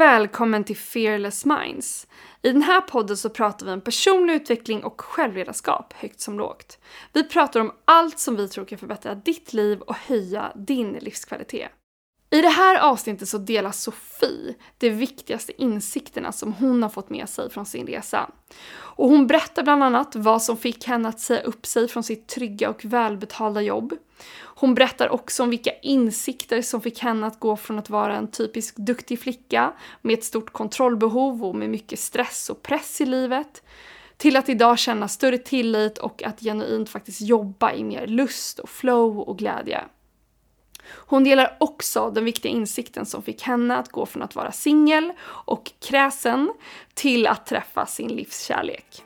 och välkommen till Fearless Minds. I den här podden så pratar vi om personlig utveckling och självledarskap, högt som lågt. Vi pratar om allt som vi tror kan förbättra ditt liv och höja din livskvalitet. I det här avsnittet så delar Sofie de viktigaste insikterna som hon har fått med sig från sin resa. Och hon berättar bland annat vad som fick henne att säga upp sig från sitt trygga och välbetalda jobb. Hon berättar också om vilka insikter som fick henne att gå från att vara en typisk duktig flicka med ett stort kontrollbehov och med mycket stress och press i livet till att idag känna större tillit och att genuint faktiskt jobba i mer lust och flow och glädje. Hon delar också den viktiga insikten som fick henne att gå från att vara singel och kräsen till att träffa sin livskärlek.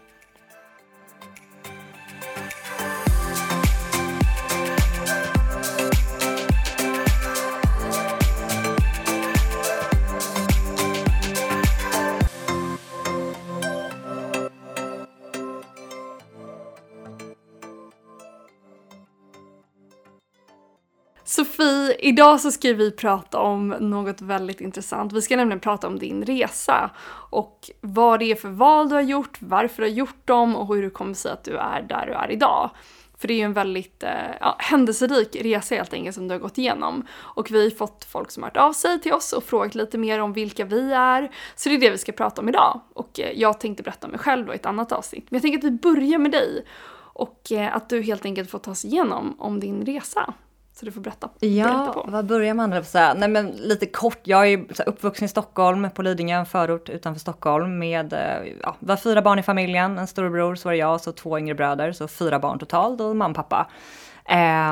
Sofie, idag så ska vi prata om något väldigt intressant. Vi ska nämligen prata om din resa och vad det är för val du har gjort, varför du har gjort dem och hur det kommer sig att du är där du är idag. För det är ju en väldigt eh, ja, händelserik resa helt enkelt som du har gått igenom. Och vi har fått folk som har hört av sig till oss och frågat lite mer om vilka vi är. Så det är det vi ska prata om idag. Och eh, jag tänkte berätta om mig själv då i ett annat avsnitt. Men jag tänker att vi börjar med dig. Och eh, att du helt enkelt får ta oss igenom om din resa. Så du får berätta. Ja, berätta på. vad börjar man med säga? Nej men lite kort, jag är uppvuxen i Stockholm på Lidingö, en förort utanför Stockholm med, eh, ja, var fyra barn i familjen, en storebror, så var det jag, så två yngre bröder, så fyra barn totalt och mamma och pappa.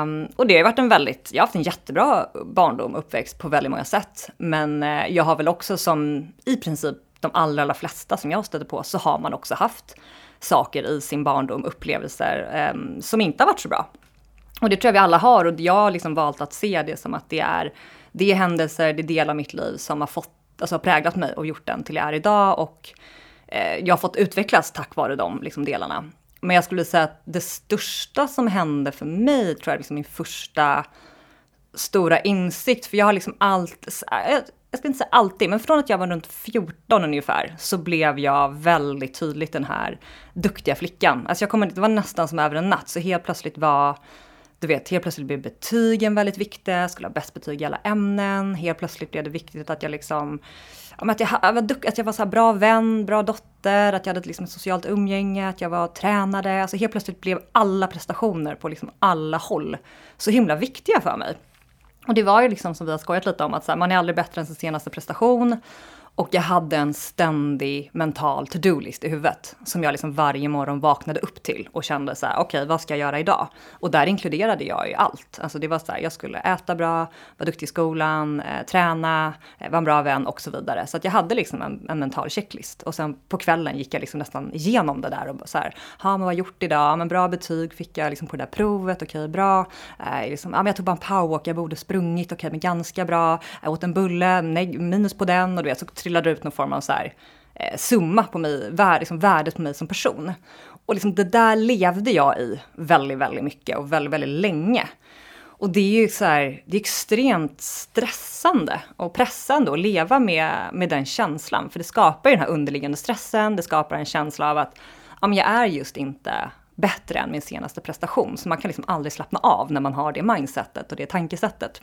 Um, och det har varit en väldigt, jag har haft en jättebra barndom, uppväxt på väldigt många sätt. Men uh, jag har väl också som i princip de allra, allra flesta som jag stötte på, så har man också haft saker i sin barndom, upplevelser um, som inte har varit så bra. Och det tror jag vi alla har och jag har liksom valt att se det som att det är, det är händelser, det är delar av mitt liv som har fått, alltså präglat mig och gjort den till jag är idag och eh, jag har fått utvecklas tack vare de liksom, delarna. Men jag skulle säga att det största som hände för mig tror jag är liksom min första stora insikt, för jag har liksom allt, eh, jag ska inte säga alltid, men från att jag var runt 14 ungefär så blev jag väldigt tydligt den här duktiga flickan. Alltså jag kommer, det var nästan som över en natt, så helt plötsligt var du vet, helt plötsligt blev betygen väldigt viktiga, jag skulle ha bäst betyg i alla ämnen. Helt plötsligt blev det viktigt att jag liksom, att jag, att jag var så bra vän, bra dotter, att jag hade liksom ett socialt umgänge, att jag var tränade. Alltså helt plötsligt blev alla prestationer på liksom alla håll så himla viktiga för mig. Och det var ju liksom som vi har skojat lite om att så här, man är aldrig bättre än sin senaste prestation. Och jag hade en ständig mental to-do-list i huvudet som jag liksom varje morgon vaknade upp till och kände så här, okej, okay, vad ska jag göra idag? Och där inkluderade jag ju allt. Alltså det var så här, jag skulle äta bra, vara duktig i skolan, eh, träna, eh, vara en bra vän och så vidare. Så att jag hade liksom en, en, mental checklist. Och sen på kvällen gick jag liksom nästan igenom det där och så här, ja men vad har jag gjort idag? Men bra betyg fick jag liksom på det där provet, okej okay, bra. Eh, liksom, ja men jag tog bara en powerwalk, jag borde sprungit, okej okay, men ganska bra. Jag åt en bulle, nej, minus på den och du vet, så trillade ut någon form av så här, eh, summa på mig, vär, liksom värdet på mig som person. Och liksom det där levde jag i väldigt, väldigt mycket och väldigt, väldigt länge. Och det är ju så här, det är extremt stressande och pressande att leva med, med den känslan. För det skapar ju den här underliggande stressen, det skapar en känsla av att ja, men jag är just inte bättre än min senaste prestation. Så man kan liksom aldrig slappna av när man har det mindsetet och det tankesättet.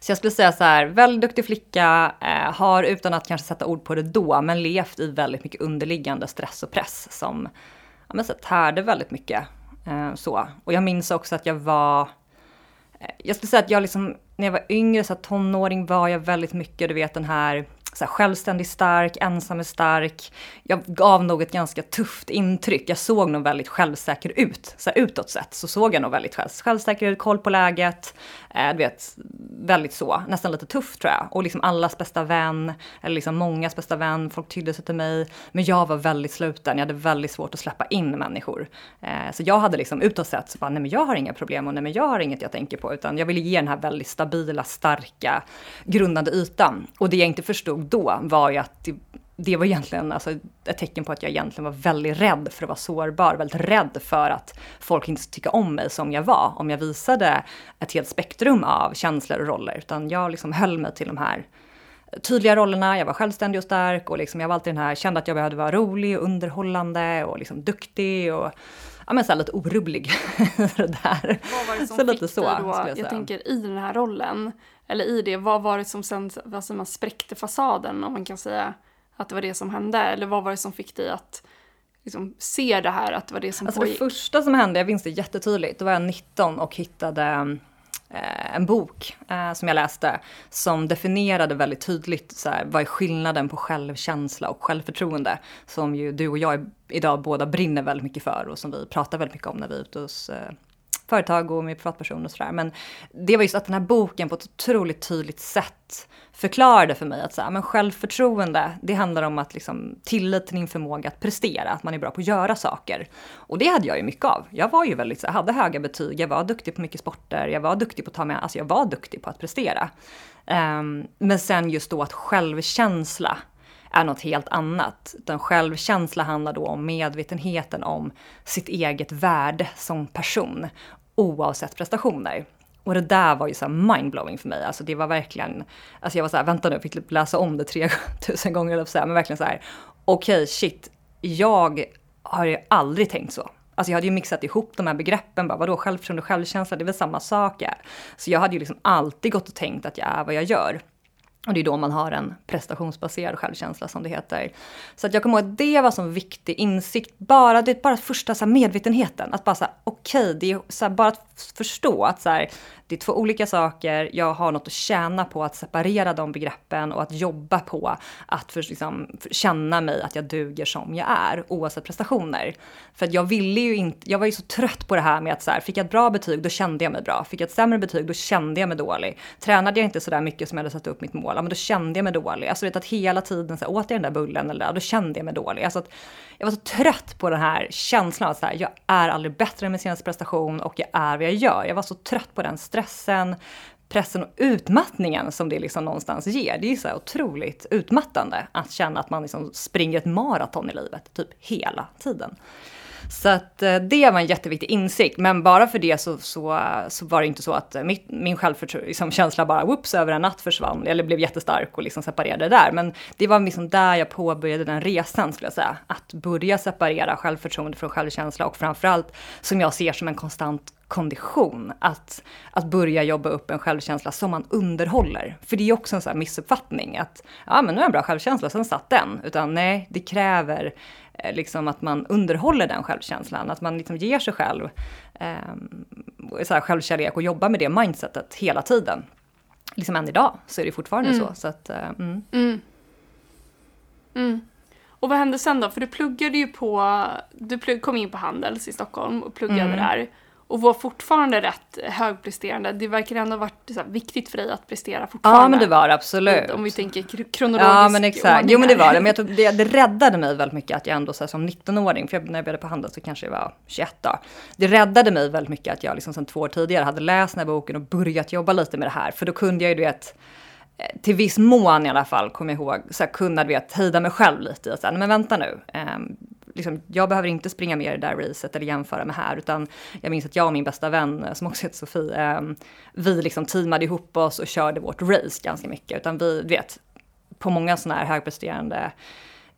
Så jag skulle säga så här, väldigt duktig flicka, eh, har utan att kanske sätta ord på det då, men levt i väldigt mycket underliggande stress och press som ja, men så tärde väldigt mycket. Eh, så. Och jag minns också att jag var, eh, jag skulle säga att jag liksom, när jag var yngre, så tonåring var jag väldigt mycket, du vet den här så här, självständig stark, ensam är stark. Jag gav nog ett ganska tufft intryck. Jag såg nog väldigt självsäker ut. Så här, utåt sett så såg jag nog väldigt själv, självsäker ut, koll på läget. Eh, du vet, väldigt så, nästan lite tuff tror jag. Och liksom allas bästa vän, eller liksom mångas bästa vän, folk tydde sig till mig. Men jag var väldigt sluten, jag hade väldigt svårt att släppa in människor. Eh, så jag hade liksom utåt sett, så bara, nej men jag har inga problem och nej men jag har inget jag tänker på. Utan jag ville ge den här väldigt stabila, starka, grundande ytan. Och det jag inte förstod då var ju att det, det var egentligen alltså, ett tecken på att jag egentligen var väldigt rädd för att vara sårbar, väldigt rädd för att folk inte skulle tycka om mig som jag var, om jag visade ett helt spektrum av känslor och roller, utan jag liksom höll mig till de här tydliga rollerna, jag var självständig och stark och liksom jag var alltid den här, kände att jag behövde vara rolig och underhållande och liksom duktig och ja men så lite orubblig. där. Vad var det som så fick så, dig då, jag, jag, tänker i den här rollen, eller i det, vad var det som sen, vad man spräckte fasaden om man kan säga att det var det som hände? Eller vad var det som fick dig att liksom, se det här, att det var det som alltså pågick? Det första som hände, jag minns det jättetydligt, då var jag 19 och hittade Eh, en bok eh, som jag läste som definierade väldigt tydligt så här, vad är skillnaden på självkänsla och självförtroende som ju du och jag idag båda brinner väldigt mycket för och som vi pratar väldigt mycket om när vi är ute hos eh, företag och med privatpersoner och sådär. Men det var just att den här boken på ett otroligt tydligt sätt förklarade för mig att så här, men självförtroende, det handlar om att liksom tillit till din förmåga att prestera, att man är bra på att göra saker. Och det hade jag ju mycket av. Jag var ju väldigt, så hade höga betyg, jag var duktig på mycket sporter, jag var duktig på att ta mig, alltså jag var duktig på att prestera. Um, men sen just då att självkänsla är något helt annat. Utan självkänsla handlar då om medvetenheten om sitt eget värde som person, oavsett prestationer. Och det där var ju så mindblowing för mig. Alltså det var verkligen, alltså jag var så här, vänta nu, jag fick typ läsa om det 3000 gånger eller så här, men verkligen så här, okej okay, shit, jag har ju aldrig tänkt så. Alltså jag hade ju mixat ihop de här begreppen, bara vadå självförtroende och självkänsla, det är väl samma sak. Ja. Så jag hade ju liksom alltid gått och tänkt att jag är vad jag gör. Och det är då man har en prestationsbaserad självkänsla som det heter. Så att jag kommer ihåg att det var som viktig insikt, bara det bara första så medvetenheten. Att bara säga okej, okay, det är så bara att förstå att så här, det är två olika saker, jag har något att tjäna på att separera de begreppen och att jobba på att för, liksom, för, känna mig att jag duger som jag är, oavsett prestationer. För att jag ville ju inte, jag var ju så trött på det här med att så här, fick jag ett bra betyg då kände jag mig bra, fick jag ett sämre betyg då kände jag mig dålig. Tränade jag inte så där mycket som jag hade satt upp mitt mål, ja, men då kände jag mig dålig. Alltså vet att hela tiden så här, åt jag den där bullen eller där, då kände jag mig dålig. Alltså att jag var så trött på den här känslan att så här, jag är aldrig bättre än min senaste prestation och jag är vad jag gör. Jag var så trött på den stressen, pressen och utmattningen som det liksom någonstans ger. Det är så otroligt utmattande att känna att man liksom springer ett maraton i livet, typ hela tiden. Så att eh, det var en jätteviktig insikt, men bara för det så, så, så var det inte så att mitt, min självkänsla liksom, bara whoops över en natt försvann, eller blev jättestark och liksom separerade där. Men det var liksom där jag påbörjade den resan skulle jag säga. Att börja separera självförtroende från självkänsla och framförallt som jag ser som en konstant kondition att, att börja jobba upp en självkänsla som man underhåller. För det är också en sån här missuppfattning att ja, men nu har jag en bra självkänsla, sen satt den. Utan nej, det kräver liksom att man underhåller den självkänslan, att man liksom ger sig själv eh, så här självkärlek och jobbar med det mindsetet hela tiden. Liksom än idag så är det fortfarande mm. så. så att, eh, mm. Mm. mm. Och vad hände sen då? För du pluggade ju på, du plugg, kom in på Handels i Stockholm och pluggade mm. där och var fortfarande rätt högpresterande. Det verkar ändå ha varit så viktigt för dig att prestera fortfarande. Ja men det var det absolut. Om vi tänker kronologiskt. Ja men exakt. Jo men det var det. Men jag tror det, det räddade mig väldigt mycket att jag ändå så här, som 19-åring, för jag, när jag började på Handel så kanske jag var 21 då. Det räddade mig väldigt mycket att jag liksom sedan två år tidigare hade läst den här boken och börjat jobba lite med det här. För då kunde jag ju du vet eh, till viss mån i alla fall, kommer jag ihåg, så här, kunna du vet, hejda mig själv lite i att men vänta nu, um, liksom, jag behöver inte springa med i det där racet eller jämföra med här, utan jag minns att jag och min bästa vän, eh, som också heter Sofie, eh, vi liksom teamade ihop oss och körde vårt race ganska mycket, utan vi, vet, på många sådana här högpresterande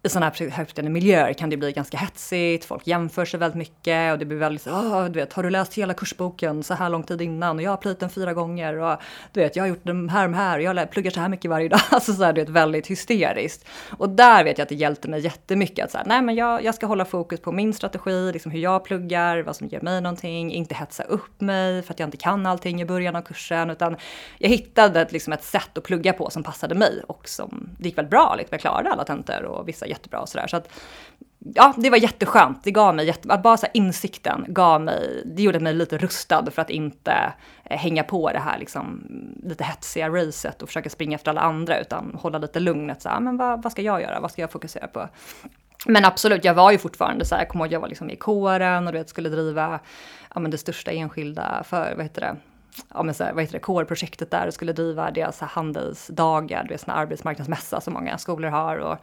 i sådana här högpresterande miljöer kan det bli ganska hetsigt, folk jämför sig väldigt mycket och det blir väldigt så, oh, du vet, har du läst hela kursboken så här lång tid innan och jag har plöjt den fyra gånger och du vet, jag har gjort den här och här och jag pluggar så här mycket varje dag. Alltså så här, du vet, väldigt hysteriskt. Och där vet jag att det hjälpte mig jättemycket att så nej men jag, jag ska hålla fokus på min strategi, liksom hur jag pluggar, vad som ger mig någonting, inte hetsa upp mig för att jag inte kan allting i början av kursen, utan jag hittade ett, liksom ett sätt att plugga på som passade mig och som det gick väldigt bra, liksom, jag klarade alla tentor och vissa jättebra och sådär. Så att, ja, det var jätteskönt. Det gav mig, jätte, bara så insikten gav mig, det gjorde mig lite rustad för att inte eh, hänga på det här liksom, lite hetsiga racet och försöka springa efter alla andra, utan hålla lite lugnet. Så här, ah, men vad, vad ska jag göra? Vad ska jag fokusera på? Men absolut, jag var ju fortfarande så här, jag kommer ihåg jag var liksom i kåren och du vet, skulle driva ja, men det största enskilda för, vad heter det, ja, men så här, vad heter det, kårprojektet där och skulle driva deras handelsdagar, du vet, sån arbetsmarknadsmässa som många skolor har. Och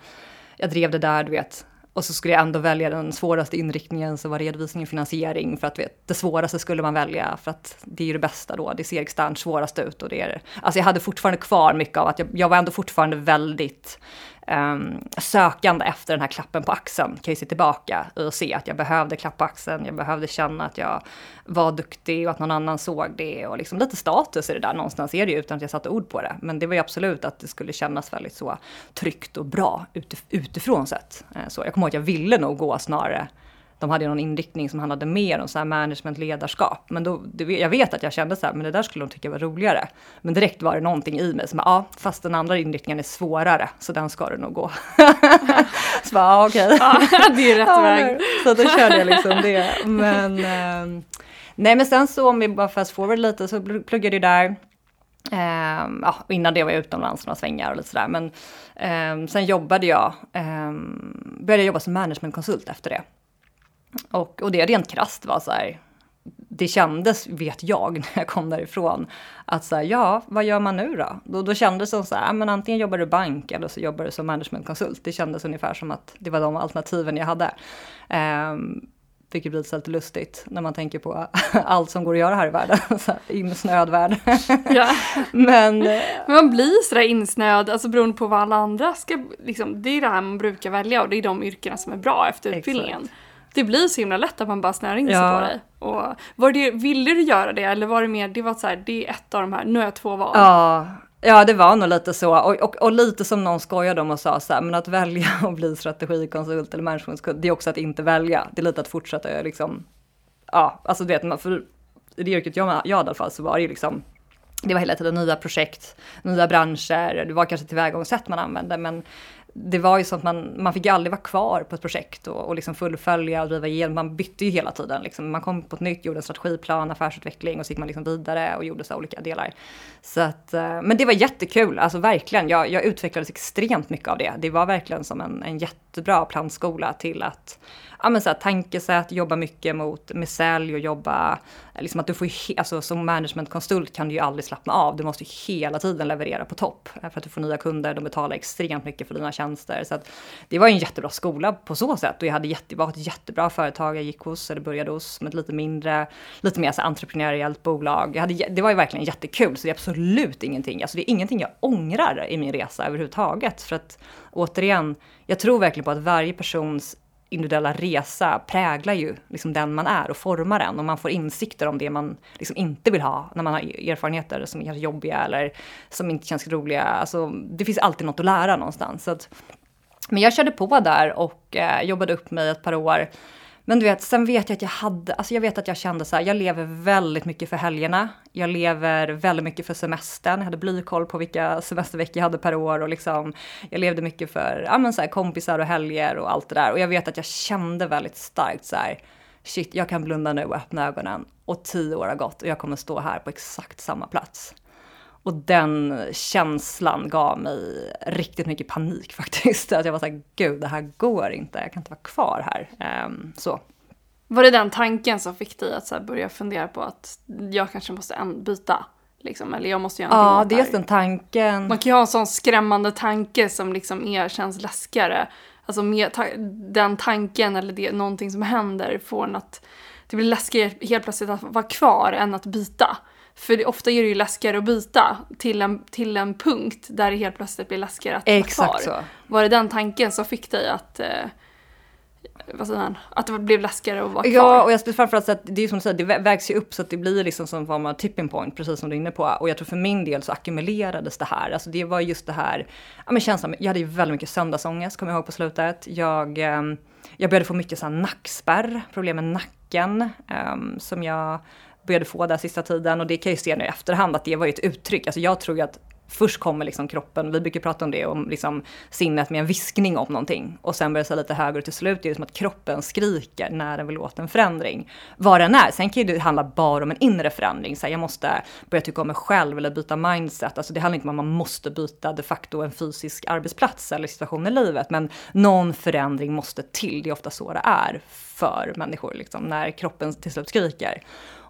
jag drev det där, du vet, och så skulle jag ändå välja den svåraste inriktningen som var redovisning och finansiering för att vet, det svåraste skulle man välja för att det är ju det bästa då. Det ser externt svårast ut och det är Alltså jag hade fortfarande kvar mycket av att jag, jag var ändå fortfarande väldigt um, sökande efter den här klappen på axeln. Kan ju se tillbaka och se att jag behövde klapp på axeln. Jag behövde känna att jag var duktig och att någon annan såg det och liksom lite status i det där någonstans är det ju utan att jag satte ord på det. Men det var ju absolut att det skulle kännas väldigt så tryggt och bra utifrån sett. Eh, så jag kommer ihåg att jag ville nog gå snarare de hade ju någon inriktning som handlade mer om så här management, ledarskap. Men då, jag vet att jag kände så här, men det där skulle de tycka var roligare. Men direkt var det någonting i mig som, ja, fast den andra inriktningen är svårare, så den ska du nog gå. så bara, ja, okej. Ja, det är rätt väg. Så då körde jag liksom det. Men, eh, nej men sen så om vi bara fast forward lite så pluggade jag där. Um, ja, innan det var jag utomlands några svängar och lite sådär. Men um, sen jobbade jag, um, började jobba som managementkonsult efter det. Och, och det rent krasst var så här, det kändes, vet jag, när jag kom därifrån, att så här, ja, vad gör man nu då? Då, då kändes det som så här, men antingen jobbar du bank eller så jobbar du som managementkonsult. Det kändes ungefär som att det var de alternativen jag hade. Um, vilket blir lite lustigt när man tänker på allt som går att göra här i världen. insnöad värld. Ja. Men, Men man blir sådär insnöad, alltså beroende på vad alla andra ska, liksom, det är det här man brukar välja och det är de yrkena som är bra efter utbildningen. Exakt det blir så himla lätt att man bara snör in sig ja. på dig. Och var det, ville du göra det eller var det mer, det var så här, det är ett av de här, nu har jag två val. Ja, ja det var nog lite så. Och, och, och lite som någon skojade om och sa så här, men att välja att bli strategikonsult eller managementkonsult, det är också att inte välja. Det är lite att fortsätta liksom, ja, alltså du vet, för i det yrket jag, jag i alla fall så var det ju liksom det var hela tiden nya projekt, nya branscher, det var kanske tillvägagångssätt man använde, men det var ju så att man, man fick ju aldrig vara kvar på ett projekt och, och liksom fullfölja och driva igenom. Man bytte ju hela tiden. Liksom. Man kom på ett nytt, gjorde en strategiplan, affärsutveckling och så gick man liksom vidare och gjorde så olika delar. Så att, eh, men det var jättekul, alltså verkligen. Jag, jag utvecklades extremt mycket av det. Det var verkligen som en, en jättebra plantskola till att ja, men så här, tankesätt, jobba mycket mot, med sälj och jobba, liksom att du får ju, alltså som managementkonsult kan du ju aldrig slappna av. Du måste ju hela tiden leverera på topp eh, för att du får nya kunder, de betalar extremt mycket för dina tjänster. Så att det var en jättebra skola på så sätt och jag hade jätte, var ett jättebra företag jag gick hos, eller började hos, med ett lite mindre, lite mer så entreprenöriellt bolag. Jag hade, det var ju verkligen jättekul, så det är absolut ingenting, alltså det är ingenting jag ångrar i min resa överhuvudtaget. För att återigen, jag tror verkligen på att varje persons individuella resa präglar ju liksom den man är och formar en och man får insikter om det man liksom inte vill ha när man har e- erfarenheter som är jobbiga eller som inte känns roliga. Alltså, det finns alltid något att lära någonstans. Så att, men jag körde på där och eh, jobbade upp mig ett par år men du vet, sen vet jag att jag hade, alltså jag vet att jag kände så här, jag lever väldigt mycket för helgerna. Jag lever väldigt mycket för semestern. Jag hade blykoll på vilka semesterveckor jag hade per år och liksom, jag levde mycket för ja, men så här, kompisar och helger och allt det där. Och jag vet att jag kände väldigt starkt så här, shit, jag kan blunda nu och öppna ögonen och tio år har gått och jag kommer stå här på exakt samma plats. Och den känslan gav mig riktigt mycket panik faktiskt. Att jag var såhär, gud det här går inte, jag kan inte vara kvar här. Um, så. Var det den tanken som fick dig att så börja fundera på att jag kanske måste byta? Liksom, eller jag måste göra någonting Ja, dels den tanken. Man kan ju ha en sån skrämmande tanke som liksom är, känns läskigare. Alltså med ta den tanken eller det, någonting som händer får en att det blir läskigare helt plötsligt att vara kvar än att byta. För det, ofta är det ju läskigare att byta till en, till en punkt där det helt plötsligt blir läskigare att Exakt vara kvar. Så. Var det den tanken som fick dig att eh, vad säger man, att det blev läskigare att vara kvar. Ja, och jag framförallt så att det är som du säger, det vägs ju upp så att det blir liksom som form av tipping point, precis som du är inne på. Och jag tror för min del så ackumulerades det här. Alltså det var just det här, ja men känslan, jag hade ju väldigt mycket söndagsångest, kommer jag ihåg på slutet. Jag, eh, jag började få mycket så här nackspärr, problem med nacken, eh, som jag började få där sista tiden och det kan jag ju se nu i efterhand att det var ju ett uttryck. Alltså jag tror ju att först kommer liksom kroppen, vi brukar prata om det, om liksom sinnet med en viskning om någonting. Och sen börjar det lite högre och till slut är det som att kroppen skriker när den vill åt en förändring. Vad den är. Sen kan ju det handla bara om en inre förändring. Så här, jag måste börja tycka om mig själv eller byta mindset. Alltså det handlar inte om att man måste byta de facto en fysisk arbetsplats eller situation i livet. Men någon förändring måste till. Det är ofta så det är för människor, liksom, när kroppen till slut skriker.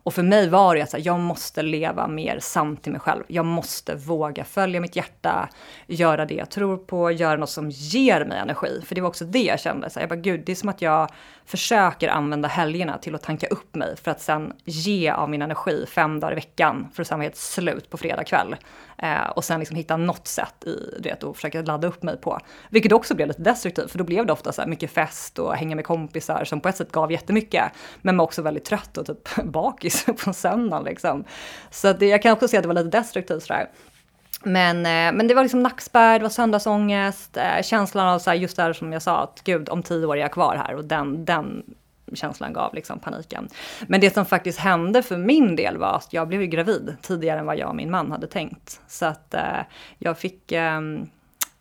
Och för mig var det att jag måste leva mer sant till mig själv. Jag måste våga följa mitt hjärta, göra det jag tror på, göra något som ger mig energi. För det var också det jag kände. Så jag bara, gud, det är som att jag försöker använda helgerna till att tanka upp mig för att sen ge av min energi fem dagar i veckan för att sen vara helt slut på fredag kväll. Eh, och sen liksom hitta något sätt i, du vet, att försöka ladda upp mig på. Vilket också blev lite destruktivt, för då blev det ofta så här mycket fest och hänga med kompisar som på ett sätt gav jättemycket, men var också väldigt trött och typ bakis på söndagen liksom. Så det, jag kan också se att det var lite destruktivt sådär. Men, eh, men det var liksom nackspärr, det var söndagsångest, eh, känslan av så här, just där som jag sa, att gud om tio år är jag kvar här och den, den känslan gav liksom paniken. Men det som faktiskt hände för min del var att jag blev ju gravid tidigare än vad jag och min man hade tänkt. Så att eh, jag fick, eh,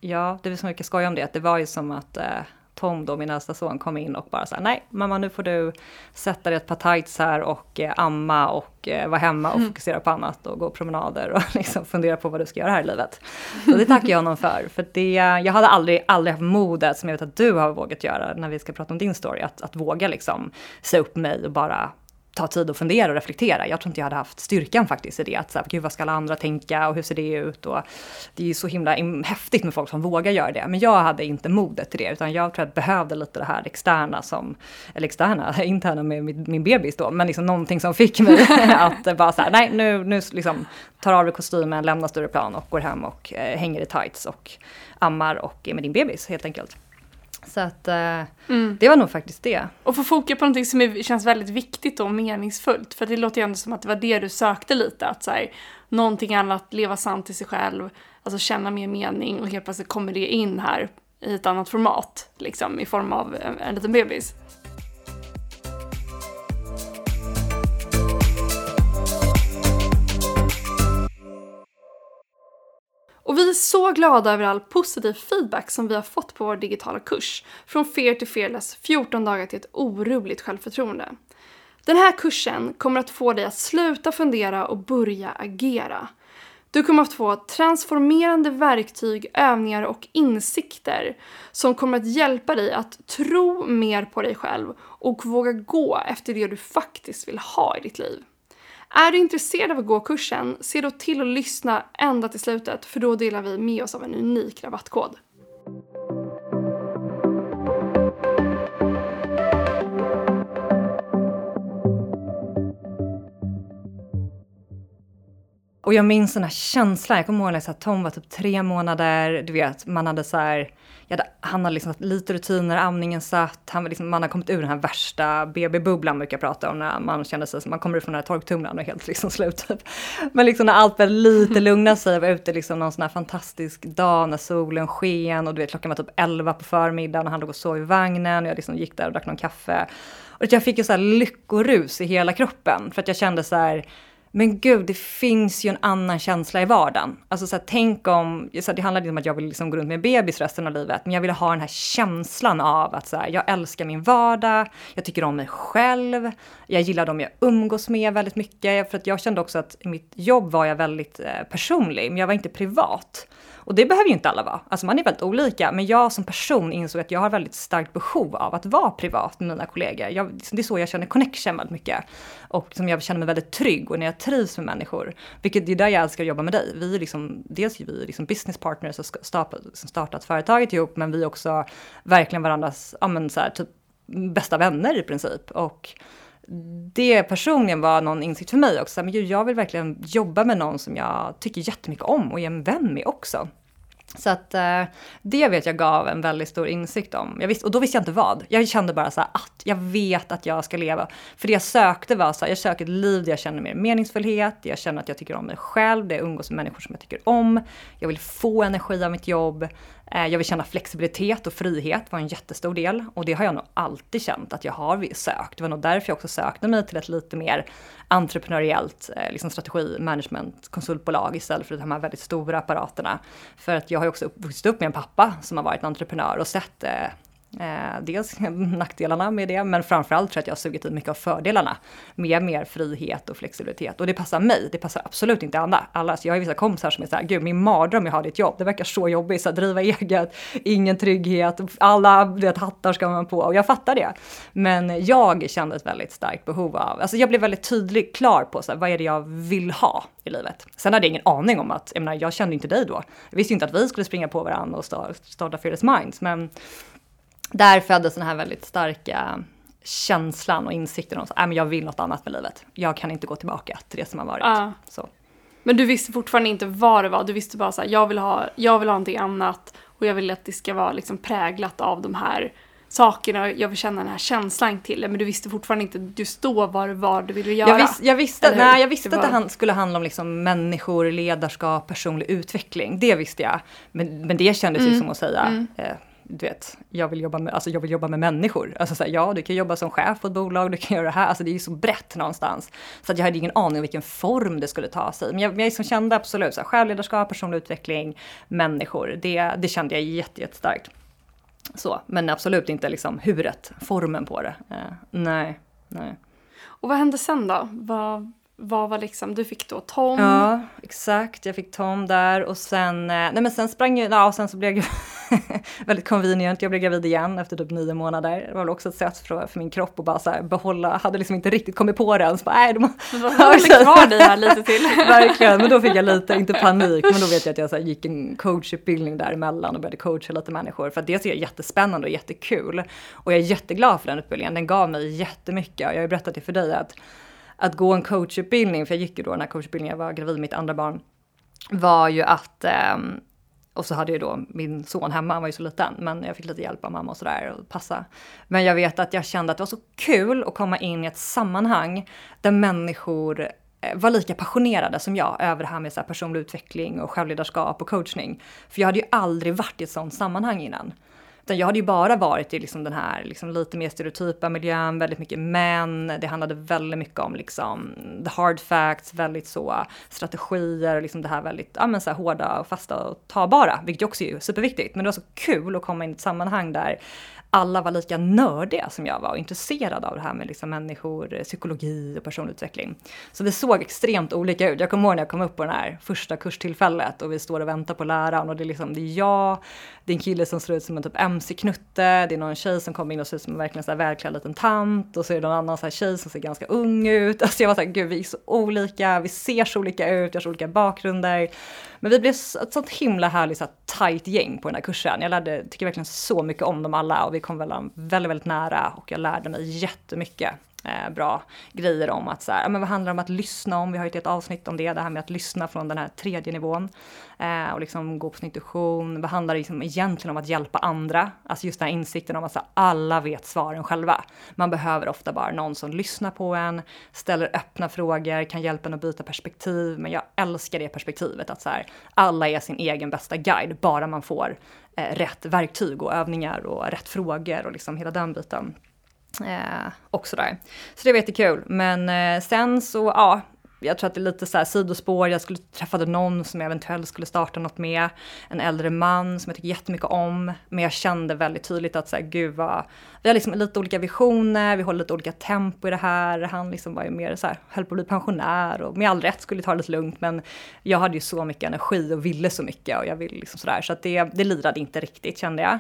ja det är så mycket skoj om det, att det var ju som att eh, Tom då, min äldsta son, kom in och bara sa nej mamma nu får du sätta dig ett par tights här och eh, amma och eh, vara hemma och mm. fokusera på annat och gå promenader och liksom fundera på vad du ska göra här i livet. Så det tackar jag honom för. För det, jag hade aldrig, aldrig haft modet som jag vet att du har vågat göra när vi ska prata om din story, att, att våga liksom se upp mig och bara ta tid att fundera och reflektera. Jag tror inte jag hade haft styrkan faktiskt i det. Att så här, gud vad ska alla andra tänka och hur ser det ut? Och det är ju så himla häftigt med folk som vågar göra det. Men jag hade inte modet till det. Utan jag tror att jag behövde lite det här externa som, eller externa, interna med min, min bebis då. Men liksom någonting som fick mig att bara så här, nej nu, nu liksom tar av dig kostymen, lämnar Stureplan och går hem och eh, hänger i tights och ammar och är med din bebis helt enkelt. Så att eh, mm. det var nog faktiskt det. Och få foka på någonting som är, känns väldigt viktigt och meningsfullt. För det låter ju ändå som att det var det du sökte lite. Att så här, någonting annat, leva sant till sig själv, alltså känna mer mening och helt plötsligt kommer det in här i ett annat format. Liksom i form av en, en liten bebis. Och vi är så glada över all positiv feedback som vi har fått på vår digitala kurs, Från Fear to Fearless 14 dagar till ett orubbligt självförtroende. Den här kursen kommer att få dig att sluta fundera och börja agera. Du kommer att få transformerande verktyg, övningar och insikter som kommer att hjälpa dig att tro mer på dig själv och våga gå efter det du faktiskt vill ha i ditt liv. Är du intresserad av att gå kursen, se då till att lyssna ända till slutet för då delar vi med oss av en unik rabattkod. Och jag minns den här känslan, jag kommer ihåg när Tom var typ tre månader, du vet, man hade så här, hade, han hade liksom haft lite rutiner, amningen satt, han, liksom, man har kommit ur den här värsta BB-bubblan brukar jag prata om, när man känner sig som, man kommer ut från den här torktumlaren och helt liksom slut. Typ. Men liksom när allt började lite lugna sig, jag var ute liksom någon sån här fantastisk dag när solen sken och du vet klockan var typ 11 på förmiddagen och han låg och sov i vagnen och jag liksom gick där och drack någon kaffe. Och jag fick ju så här lyckorus i hela kroppen för att jag kände så här, men gud, det finns ju en annan känsla i vardagen. Alltså så här, tänk om, så här, det handlade inte om att jag vill liksom gå runt med bebis resten av livet, men jag ville ha den här känslan av att så här, jag älskar min vardag, jag tycker om mig själv, jag gillar dem jag umgås med väldigt mycket, för att jag kände också att i mitt jobb var jag väldigt eh, personlig, men jag var inte privat. Och det behöver ju inte alla vara. Alltså man är väldigt olika. Men jag som person insåg att jag har väldigt starkt behov av att vara privat med mina kollegor. Jag, liksom, det är så jag känner connection väldigt mycket. Och som jag känner mig väldigt trygg och när jag trivs med människor. Vilket är där jag älskar att jobba med dig. Vi är liksom, dels är vi liksom business partners och startat, startat företaget ihop, men vi är också verkligen varandras, ja men så här, typ bästa vänner i princip. Och det personligen var någon insikt för mig också. Men jag vill verkligen jobba med någon som jag tycker jättemycket om och är en vän med också. Så att eh, det vet jag gav en väldigt stor insikt om. Jag visste, och då visste jag inte vad. Jag kände bara så här, att jag vet att jag ska leva. För det jag sökte var så här, jag söker ett liv där jag känner mer meningsfullhet, jag känner att jag tycker om mig själv, där jag umgås med människor som jag tycker om. Jag vill få energi av mitt jobb. Eh, jag vill känna flexibilitet och frihet var en jättestor del och det har jag nog alltid känt att jag har sökt. Det var nog därför jag också sökte mig till ett lite mer entreprenöriellt eh, liksom strategi, management, konsultbolag istället för de här väldigt stora apparaterna. För att jag har ju också vuxit upp med en pappa som har varit entreprenör och sett eh, eh, dels nackdelarna med det, men framförallt tror jag att jag har sugit i mycket av fördelarna med mer frihet och flexibilitet. Och det passar mig, det passar absolut inte alla. alla. Så jag har vissa kompisar som är så här, gud min mardröm jag har ditt jobb, det verkar så jobbigt, så att driva eget, ingen trygghet, alla vet, hattar ska man på och jag fattar det. Men jag kände ett väldigt starkt behov av, alltså jag blev väldigt tydlig, klar på så här, vad är det jag vill ha i livet. Sen hade jag ingen aning om att, jag menar jag kände inte dig då. Jag visste inte att vi skulle springa på varandra och starta Fearless Minds, men där föddes den här väldigt starka känslan och insikten om att jag vill något annat med livet. Jag kan inte gå tillbaka till det som har varit. Ja. Så. Men du visste fortfarande inte vad det var, du visste bara så här, jag vill ha, jag vill ha någonting annat och jag vill att det ska vara liksom präglat av de här sakerna och jag vill känna den här känslan till det. Men du visste fortfarande inte just då vad det var du ville göra. Jag, vis, jag visste, nej, jag visste det att det han, skulle handla om liksom människor, ledarskap, personlig utveckling. Det visste jag. Men, men det kändes Mm. ju som att säga, Mm. eh, du vet, jag vill, jobba med, alltså jag vill jobba med människor. Alltså så här, ja, du kan jobba som chef på ett bolag, du kan göra det här. Alltså det är ju så brett någonstans. Så att jag hade ingen aning om vilken form det skulle ta sig. Men jag, jag liksom kände absolut så här, självledarskap, personlig utveckling, människor. Det, det kände jag jätte, jättestarkt. Så, men absolut inte liksom huret, formen på det. Eh, nej, nej. Och vad hände sen då? Vad, vad var liksom, du fick då Tom. Ja, exakt. Jag fick Tom där och sen, eh, nej men sen sprang jag, ja och sen så blev jag väldigt convenient. Jag blev gravid igen efter typ nio månader. Det var väl också ett sätt för, för min kropp att bara så här behålla, hade liksom inte riktigt kommit på det än. Så bara, nej, de, Du var kvar dig här lite till. Verkligen, men då fick jag lite, inte panik, men då vet jag att jag så här, gick en coachutbildning däremellan och började coacha lite människor. För att det är jättespännande och jättekul. Och jag är jätteglad för den utbildningen, den gav mig jättemycket. Jag har ju berättat det för dig att, att gå en coachutbildning, för jag gick ju då den här coachutbildningen, jag var gravid med mitt andra barn, var ju att ehm, och så hade jag då min son hemma, han var ju så liten, men jag fick lite hjälp av mamma och sådär och passa. Men jag vet att jag kände att det var så kul att komma in i ett sammanhang där människor eh, var lika passionerade som jag över det här med så här personlig utveckling och självledarskap och coachning. För jag hade ju aldrig varit i ett sånt sammanhang innan. Utan jag hade ju bara varit i liksom den här liksom lite mer stereotypa miljön, väldigt mycket män. Det handlade väldigt mycket om liksom the hard facts, väldigt så strategier, och liksom det här väldigt ja, men så här hårda och fasta och tagbara, vilket ju också är superviktigt. Men det var så kul att komma in i ett sammanhang där alla var lika nördiga som jag var och intresserade av det här med liksom människor, eh, psykologi och personlig utveckling. Så vi såg extremt olika ut. Jag kommer ihåg när jag kom upp på det här första kurstillfället och vi står och väntar på läraren och det är liksom, det är jag, det är en kille som ser ut som en typ MC-knutte, det är någon tjej som kommer in och ser ut som en verkligen så här välklädd liten tant och så är det någon annan så här tjej som ser ganska ung ut. Alltså jag var såhär, gud vi är så olika, vi ser så olika ut, vi har så olika bakgrunder. Men vi blev ett sånt himla härligt så här, tight gäng på den här kursen. Jag lärde, tycker verkligen så mycket om dem alla och vi kom väl väldigt, väldigt nära och jag lärde mig jättemycket eh, bra grejer om att så här, ja, men vad handlar det om att lyssna om? Vi har ju ett helt avsnitt om det, det här med att lyssna från den här tredje nivån eh, och liksom gå på sin intuition. Vad handlar det liksom egentligen om att hjälpa andra? Alltså just den här insikten om att så här, alla vet svaren själva. Man behöver ofta bara någon som lyssnar på en, ställer öppna frågor, kan hjälpa en att byta perspektiv. Men jag älskar det perspektivet att så här, alla är sin egen bästa guide, bara man får eh, rätt verktyg och övningar och rätt frågor och liksom hela den biten. Eh, och sådär. Så det var jättekul. Men eh, sen så, ja, jag tror att det är lite så här sidospår. Jag skulle träffade någon som jag eventuellt skulle starta något med. En äldre man som jag tycker jättemycket om. Men jag kände väldigt tydligt att så här, gud vad, vi har liksom lite olika visioner, vi håller lite olika tempo i det här. Han liksom var ju mer så här, höll på att bli pensionär och med all rätt skulle ta det lite lugnt. Men jag hade ju så mycket energi och ville så mycket och jag ville liksom sådär. Så att det, det lirade inte riktigt kände jag.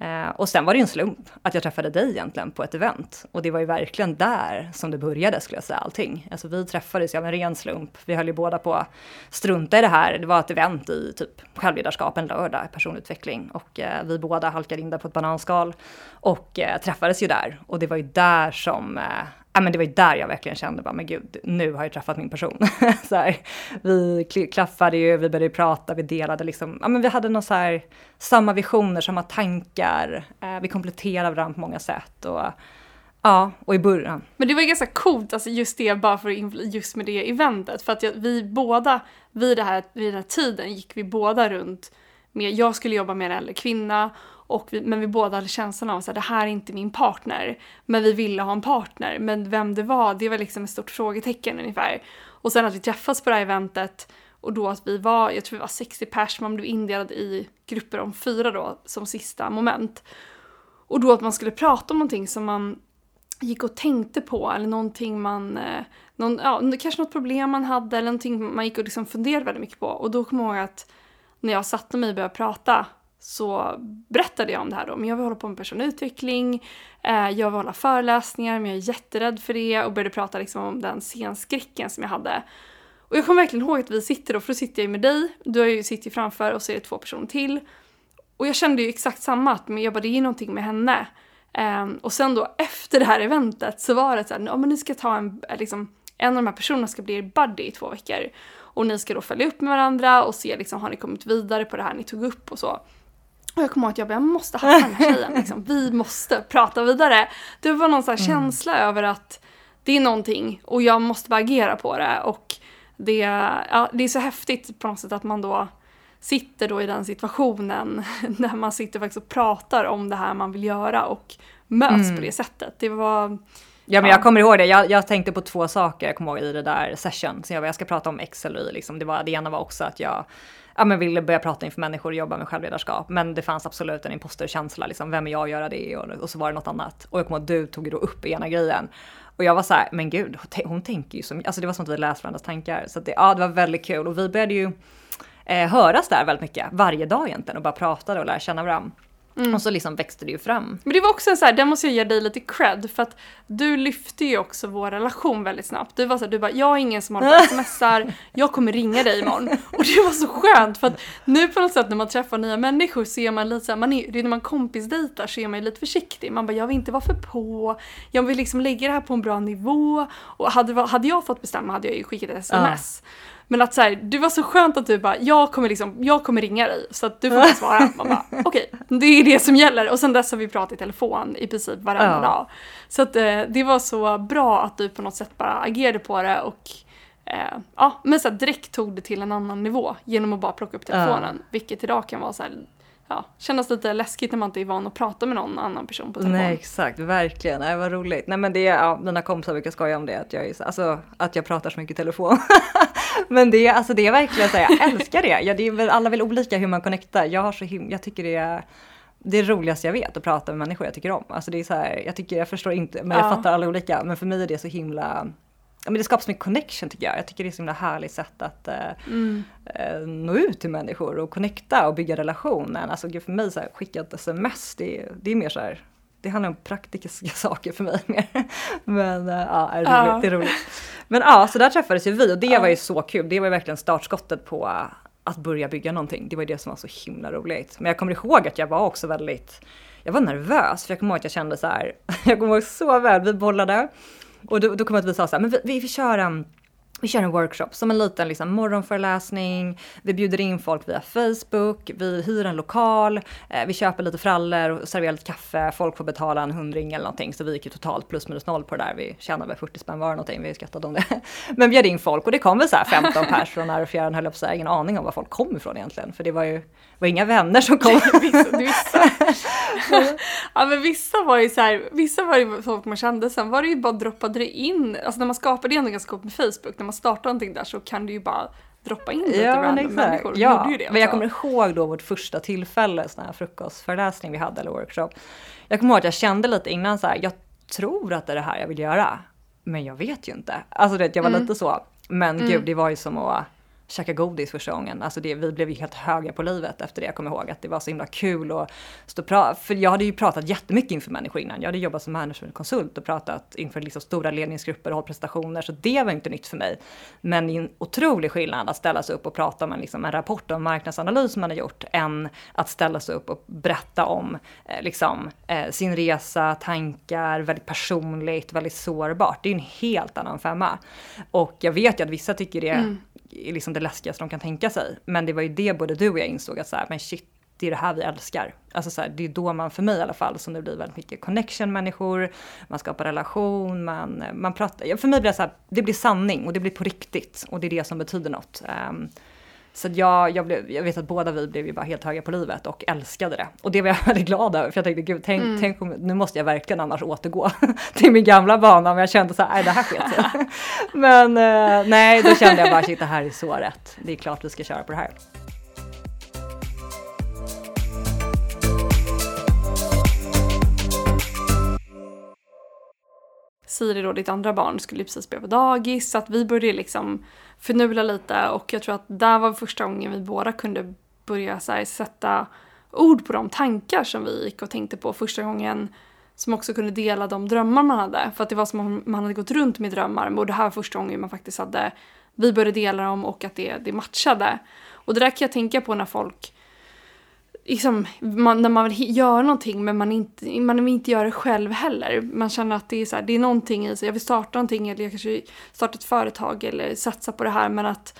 Eh, och sen var det ju en slump att jag träffade dig egentligen på ett event. Och det var ju verkligen där som det började skulle jag säga allting. Alltså vi träffades ju av en ren slump. Vi höll ju båda på att strunta i det här. Det var ett event i typ självledarskap en lördag, personutveckling. Och eh, vi båda halkade in där på ett bananskal. Och eh, träffades ju där. Och det var ju där som eh, Ja, men det var ju där jag verkligen kände bara, men gud, nu har jag träffat min person. så här, vi klaffade ju, vi började prata, vi delade liksom, ja men vi hade någon så här, samma visioner, samma tankar, eh, vi kompletterade varandra på många sätt och ja, och i början. Men det var ju ganska coolt, alltså just det, bara för just med det eventet, för att jag, vi båda, vid, det här, vid den här tiden gick vi båda runt med, jag skulle jobba med en äldre kvinna och vi, men vi båda hade känslan av att det här är inte min partner. Men vi ville ha en partner. Men vem det var, det var liksom ett stort frågetecken ungefär. Och sen att vi träffas på det här eventet och då att vi var, jag tror vi var 60 pers, man blev indelad i grupper om fyra då som sista moment. Och då att man skulle prata om någonting som man gick och tänkte på eller någonting man, eh, någon, ja, kanske något problem man hade eller någonting man gick och liksom funderade väldigt mycket på. Och då kommer jag ihåg att när jag satte mig och började prata så berättade jag om det här då. Men jag vill hålla på med personlig utveckling, eh, jag vill hålla föreläsningar men jag är jätterädd för det och började prata liksom om den scenskräcken som jag hade. Och jag kommer verkligen ihåg att vi sitter då, för då sitter jag ju med dig, du sitter ju framför och så är det två personer till. Och jag kände ju exakt samma, att men jag bara, det är någonting med henne. Eh, och sen då efter det här eventet så var det så här, ja men ni ska ta en, eh, liksom, en av de här personerna ska bli er buddy i två veckor. Och ni ska då följa upp med varandra och se liksom, har ni kommit vidare på det här ni tog upp och så. Och jag kommer ihåg att jag bara, jag måste ha den här tjejen, liksom. vi måste prata vidare. Det var någon sån här mm. känsla över att det är någonting och jag måste bara agera på det. Och det, ja, det är så häftigt på något sätt att man då sitter då i den situationen när man sitter faktiskt och pratar om det här man vill göra och möts mm. på det sättet. Det var... Ja men jag kommer ihåg det, jag, jag, tänkte på två saker jag kommer ihåg i det där session. Så jag, jag ska prata om eller Y liksom. Det, var, det ena var också att jag ja, men ville börja prata inför människor och jobba med självledarskap. Men det fanns absolut en imposterkänsla, liksom, vem är jag att göra det? Och, och så var det något annat. Och jag kommer ihåg att du tog då upp ena grejen. Och jag var så här, men gud, hon tänker ju som, alltså det var som att vi läste varandras tankar. Så det, ja, det var väldigt kul och vi började ju eh, höras där väldigt mycket, varje dag egentligen och bara pratade och lära känna varandra. Mm. Och så liksom växte det ju fram. Men det var också en så här, där måste jag ge dig lite cred för att du lyfte ju också vår relation väldigt snabbt. Du var så här, du bara, jag är ingen som håller på smsar, jag kommer ringa dig imorgon. Och det var så skönt för att nu på något sätt när man träffar nya människor så är man lite så här, man är, det är när man kompisdejtar så är man ju lite försiktig. Man bara, jag vill inte vara för på, jag vill liksom lägga det här på en bra nivå. Och hade, hade jag fått bestämma hade jag ju skickat ett sms. Ja. Men att så här, det var så skönt att du bara, jag kommer liksom, jag kommer ringa dig så att du får svara. Man bara, okej, okay, det är det som gäller. Och sen dess har vi pratat i telefon i princip varenda ja. dag. Så att eh, det var så bra att du på något sätt bara agerade på det och eh, ja, men så här, direkt tog det till en annan nivå genom att bara plocka upp telefonen. Ja. Vilket idag kan vara så här, ja, kännas lite läskigt när man inte är van att prata med någon annan person på telefon. Nej exakt, verkligen. Det var roligt. Nej men det är, ja, mina kompisar brukar skoja om det, att jag, är, alltså, att jag pratar så mycket i telefon. men det, alltså, det är verkligen så, jag älskar det. Ja, det är väl, alla vill olika hur man connectar. Jag har så him jag tycker det är det roligaste jag vet att prata med människor jag tycker om. Alltså det är så här, jag tycker, jag förstår inte, men jag ja. fattar alla olika. Men för mig är det så himla men det skapar så mycket connection tycker jag. Jag tycker det är så himla härligt sätt att eh, mm. eh, nå ut till människor och connecta och bygga relationen. Alltså för mig så här, skicka ett sms, det, det är mer så här, det handlar om praktiska saker för mig mer. Men äh, ja, det är, roligt, ja. det är roligt. Men ja, så där träffades ju vi och det ja. var ju så kul. Det var ju verkligen startskottet på att börja bygga någonting. Det var ju det som var så himla roligt. Men jag kommer ihåg att jag var också väldigt, jag var nervös för jag kommer ihåg att jag kände så här, jag kommer ihåg så väl, vi bollade och då, då kom att vi sa så här, men vi, vi, vi kör en vi kör en workshop som en liten liksom, morgonföreläsning. Vi bjuder in folk via Facebook, vi hyr en lokal, eh, vi köper lite frallor och serverar lite kaffe. Folk får betala en hundring eller någonting så vi gick ju totalt plus minus noll på det där. Vi tjänade väl 40 spänn var någonting, vi skrattade om det. Men bjöd in folk och det kom väl så här 15 pers från när och fjärran höll upp så här, ingen aning om var folk kom ifrån egentligen. För det var ju var inga vänner som kom. vissa, vissa. ja men vissa var ju så här, vissa var ju folk man kände, sen var det ju bara droppade det in, alltså när man skapade det ändå ganska kort med Facebook, när man startar någonting där så kan du ju bara droppa in lite ja, random människor. Ja, men jag kommer ihåg då vårt första tillfälle, sån här frukostföreläsning vi hade eller workshop. Jag kommer ihåg att jag kände lite innan så här, jag tror att det är det här jag vill göra. Men jag vet ju inte. Alltså det, jag var mm. lite så. Men mm. gud, det var ju som att käka godis första gången. Alltså det, vi blev ju helt höga på livet efter det. Jag kommer ihåg att det var så himla kul att stå och prata. För jag hade ju pratat jättemycket inför människor innan. Jag hade jobbat som managementkonsult och pratat inför liksom stora ledningsgrupper och hållit presentationer. Så det var inte nytt för mig. Men det är en otrolig skillnad att ställa sig upp och prata om en, liksom, en rapport om marknadsanalys man har gjort än att ställa sig upp och berätta om eh, liksom, eh, sin resa, tankar, väldigt personligt, väldigt sårbart. Det är en helt annan femma. Och jag vet ju att vissa tycker det mm liksom det läskigaste de kan tänka sig. Men det var ju det både du och jag insåg att så här, men shit, det är det här vi älskar. Alltså så här, det är då man, för mig i alla fall, som det blir väldigt mycket connection människor, man skapar relation, man, man pratar. För mig blir det så här, det blir sanning och det blir på riktigt och det är det som betyder något. Um, så jag, jag, blev, jag vet att båda vi blev ju bara helt höga på livet och älskade det. Och det var jag väldigt glad över för jag tänkte gud tänk, mm. tänk om, nu måste jag verkligen annars återgå till min gamla bana men jag kände så nej det här sket sig. men eh, nej, då kände jag bara shit det här är så rätt. Det är klart vi ska köra på det här. Siri då, ditt andra barn, skulle precis börja på dagis så att vi började liksom förnula lite och jag tror att där var första gången vi båda kunde börja så här, sätta ord på de tankar som vi gick och tänkte på första gången som också kunde dela de drömmar man hade. För att det var som om man hade gått runt med drömmar och det här var första gången man faktiskt hade, vi började dela dem och att det, det matchade. Och det där kan jag tänka på när folk liksom, man, när man vill göra någonting men man, inte, man vill inte göra det själv heller. Man känner att det är, så här, det är någonting i sig, jag vill starta någonting eller jag kanske starta ett företag eller satsa på det här men att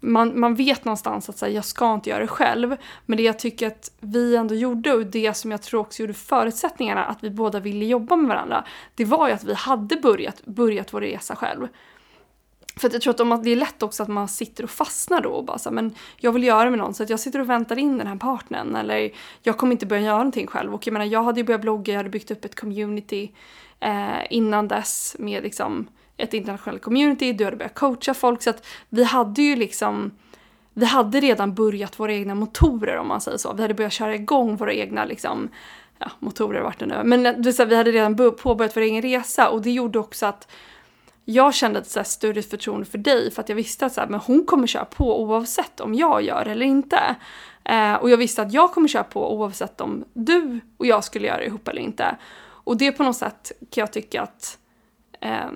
man, man vet någonstans att här, jag ska inte göra det själv. Men det jag tycker att vi ändå gjorde och det som jag tror också gjorde förutsättningarna att vi båda ville jobba med varandra, det var ju att vi hade börjat, börjat vår resa själv. För att jag tror att det är lätt också att man sitter och fastnar då och bara så här, men jag vill göra med någon så att jag sitter och väntar in den här partnern eller jag kommer inte börja göra någonting själv. Och jag menar jag hade ju börjat blogga, jag hade byggt upp ett community eh, innan dess med liksom ett internationellt community, du hade börjat coacha folk så att vi hade ju liksom vi hade redan börjat våra egna motorer om man säger så. Vi hade börjat köra igång våra egna liksom, ja, motorer vart det nu Men det så här, vi hade redan påbörjat vår egen resa och det gjorde också att jag kände ett så större förtroende för dig för att jag visste att så här, men hon kommer köra på oavsett om jag gör eller inte. Eh, och jag visste att jag kommer köra på oavsett om du och jag skulle göra det ihop eller inte. Och det på något sätt kan jag tycka att eh,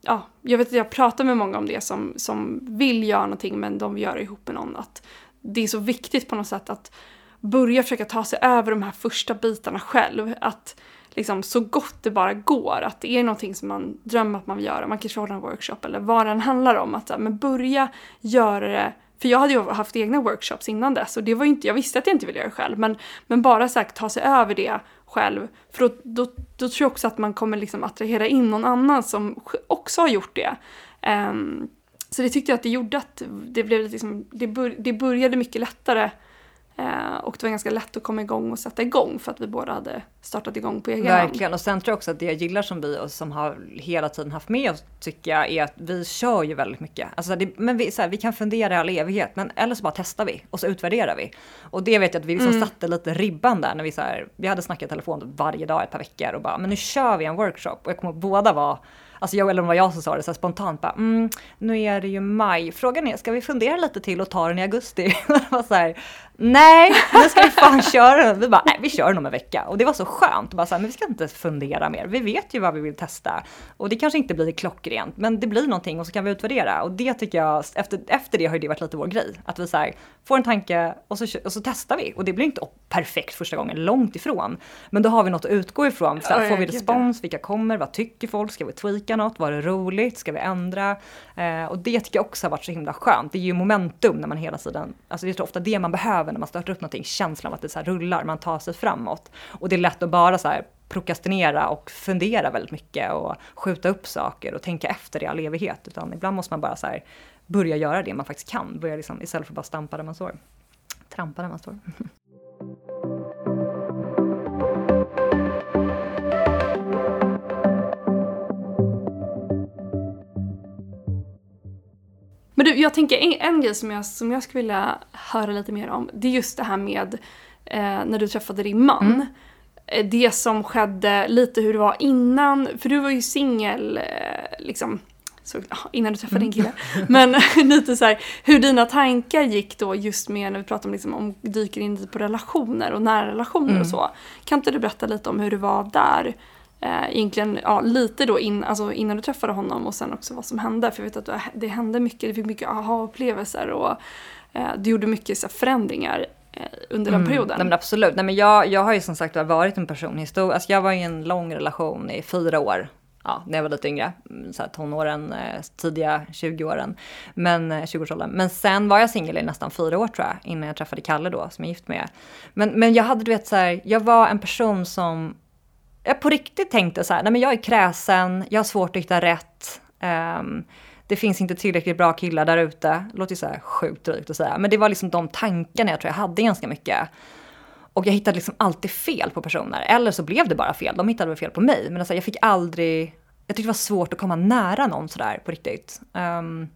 ja, jag vet att jag pratar med många om det som, som vill göra någonting men de vill göra det ihop med någon. Att det är så viktigt på något sätt att börja försöka ta sig över de här första bitarna själv. Att liksom så gott det bara går, att det är någonting som man drömmer att man vill göra. Man kanske håller en workshop eller vad den handlar om. Att men börja göra det för jag hade ju haft egna workshops innan dess och det var inte, jag visste att jag inte ville göra det själv men, men bara så här, ta sig över det själv. För då, då, då tror jag också att man kommer liksom attrahera in någon annan som också har gjort det. Um, så det tyckte jag att det gjorde att det, blev liksom, det, bör, det började mycket lättare Eh, och det var ganska lätt att komma igång och sätta igång för att vi båda hade startat igång på egen hand. Verkligen, och sen tror jag också att det jag gillar som vi och som har hela tiden haft med oss tycker jag är att vi kör ju väldigt mycket. Alltså det, men vi, så här, vi kan fundera i all evighet, men eller så bara testar vi och så utvärderar vi. Och det vet jag att vi liksom mm. satte lite ribban där när vi så här, vi hade snackat i telefon varje dag ett par veckor och bara, men nu kör vi en workshop. Och jag kommer båda var alltså jag eller var jag som sa det så spontant bara, mm, nu är det ju maj. Frågan är, ska vi fundera lite till och ta den i augusti? så här, nej, nu ska vi fan köra den. Vi bara, nej vi kör den om en vecka. Och det var så skönt, bara så här, men vi ska inte fundera mer. Vi vet ju vad vi vill testa. Och det kanske inte blir klockrent, men det blir någonting och så kan vi utvärdera. Och det tycker jag, efter, efter det har det varit lite vår grej. Att vi så här, får en tanke och så, och så testar vi. Och det blir inte perfekt första gången, långt ifrån. Men då har vi något att utgå ifrån. Så här, får vi respons, vilka kommer, vad tycker folk, ska vi tweaka något, var det roligt, ska vi ändra? Eh, och det tycker jag också har varit så himla skönt. Det är ju momentum när man hela tiden, alltså det är ofta det man behöver när man startar upp någonting, känslan av att det så rullar, man tar sig framåt. Och det är lätt att bara så här prokrastinera och fundera väldigt mycket och skjuta upp saker och tänka efter i all evighet. Utan ibland måste man bara så här börja göra det man faktiskt kan, börja liksom, istället för att bara stampa där man står. Trampa där man står. Men du, jag tänker en, en grej som jag, som jag skulle vilja höra lite mer om. Det är just det här med eh, när du träffade din man. Mm. Eh, det som skedde, lite hur det var innan. För du var ju singel eh, liksom så, innan du träffade din kille. Mm. Men lite så här, hur dina tankar gick då just med när vi pratar om, liksom, om dyker in på relationer och nära relationer mm. och så. Kan inte du berätta lite om hur det var där? Eh, egentligen ja, lite då in, alltså innan du träffade honom och sen också vad som hände. För jag vet att det hände mycket, du fick mycket aha-upplevelser och eh, du gjorde mycket så, förändringar eh, under den mm, perioden. Nej, men absolut. Nej, men jag, jag har ju som sagt varit en person, histor- alltså jag var i en lång relation i fyra år. Ja, när jag var lite yngre, mm, så här tonåren, eh, tidiga 20-åren, men 20-årsåldern. Men sen var jag singel i nästan fyra år tror jag, innan jag träffade Kalle då, som jag är gift med. Men, men jag hade, du vet så här, jag var en person som jag på riktigt tänkte så här, nej men jag är kräsen, jag har svårt att hitta rätt. Um, det finns inte tillräckligt bra killar där ute. Det låter ju så här sjukt drygt att säga, men det var liksom de tankarna jag tror jag hade ganska mycket. Och jag hittade liksom alltid fel på personer, eller så blev det bara fel. De hittade väl fel på mig, men alltså jag fick aldrig, jag tyckte det var svårt att komma nära någon sådär på riktigt. Um,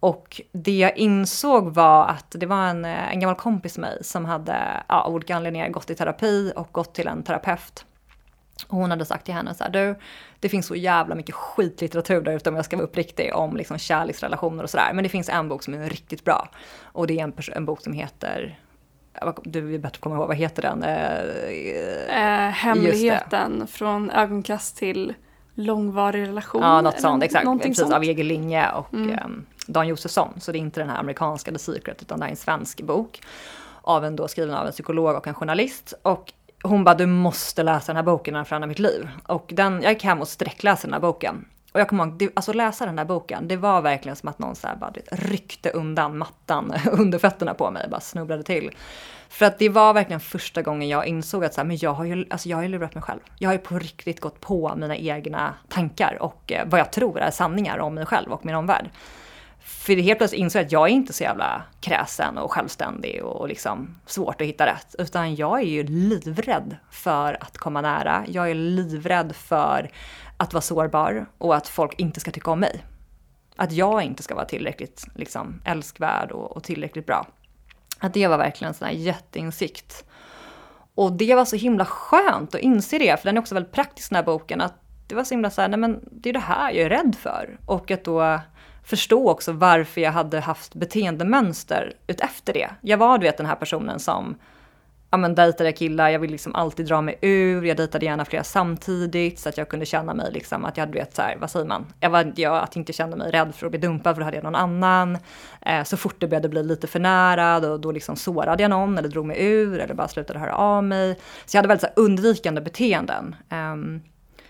och det jag insåg var att det var en, eh, en gammal kompis med mig som hade ja, av olika anledningar gått i terapi och gått till en terapeut och hon hade sagt till henne så här, du, det finns så jävla mycket skitlitteratur där ute om jag ska vara uppriktig om liksom kärleksrelationer och sådär. Men det finns en bok som är riktigt bra. Och det är en, en bok som heter du är bättre komma ihåg, vad heter den? Eh, eh, hemligheten från ögonkast till långvarig relation. Ja, något sånt, exakt. Precis, sånt. av Egil Linge och mm. eh, Dan Josefsson. Så det är inte den här amerikanska The Secret, utan det är en svensk bok. Av en då skriven av en psykolog och en journalist. Och hon bara, du måste läsa den här boken, den förändrar mitt liv. Och den, jag gick hem och sträckläste den här boken. Och jag kommer ihåg, det, alltså läsa den här boken, det var verkligen som att någon så här bara ryckte undan mattan under fötterna på mig, bara snubblade till. För att det var verkligen första gången jag insåg att så här, men jag har ju alltså jag har ju lurat mig själv. Jag har ju på riktigt gått på mina egna tankar och eh, vad jag tror är sanningar om mig själv och min omvärld. För helt plötsligt insåg jag att jag är inte så jävla kräsen och självständig och liksom svårt att hitta rätt. Utan jag är ju livrädd för att komma nära. Jag är livrädd för att vara sårbar och att folk inte ska tycka om mig. Att jag inte ska vara tillräckligt liksom, älskvärd och, och tillräckligt bra. Att det var verkligen en sån här jätteinsikt. Och det var så himla skönt att inse det, för den är också väldigt praktisk den här boken. Att det var så himla så här, nej men det är det här jag är rädd för. Och att då förstå också varför jag hade haft beteendemönster utefter det. Jag var du vet den här personen som ja men dejtade killar, jag ville liksom alltid dra mig ur, jag dejtade gärna flera samtidigt så att jag kunde känna mig liksom att jag hade vet så här, vad säger man, jag var, jag, att inte känna mig rädd för att bli dumpad för då hade jag någon annan. Eh, så fort det började bli lite för nära då, då liksom sårade jag någon eller drog mig ur eller bara slutade höra av mig. Så jag hade väldigt så här, undvikande beteenden. Um,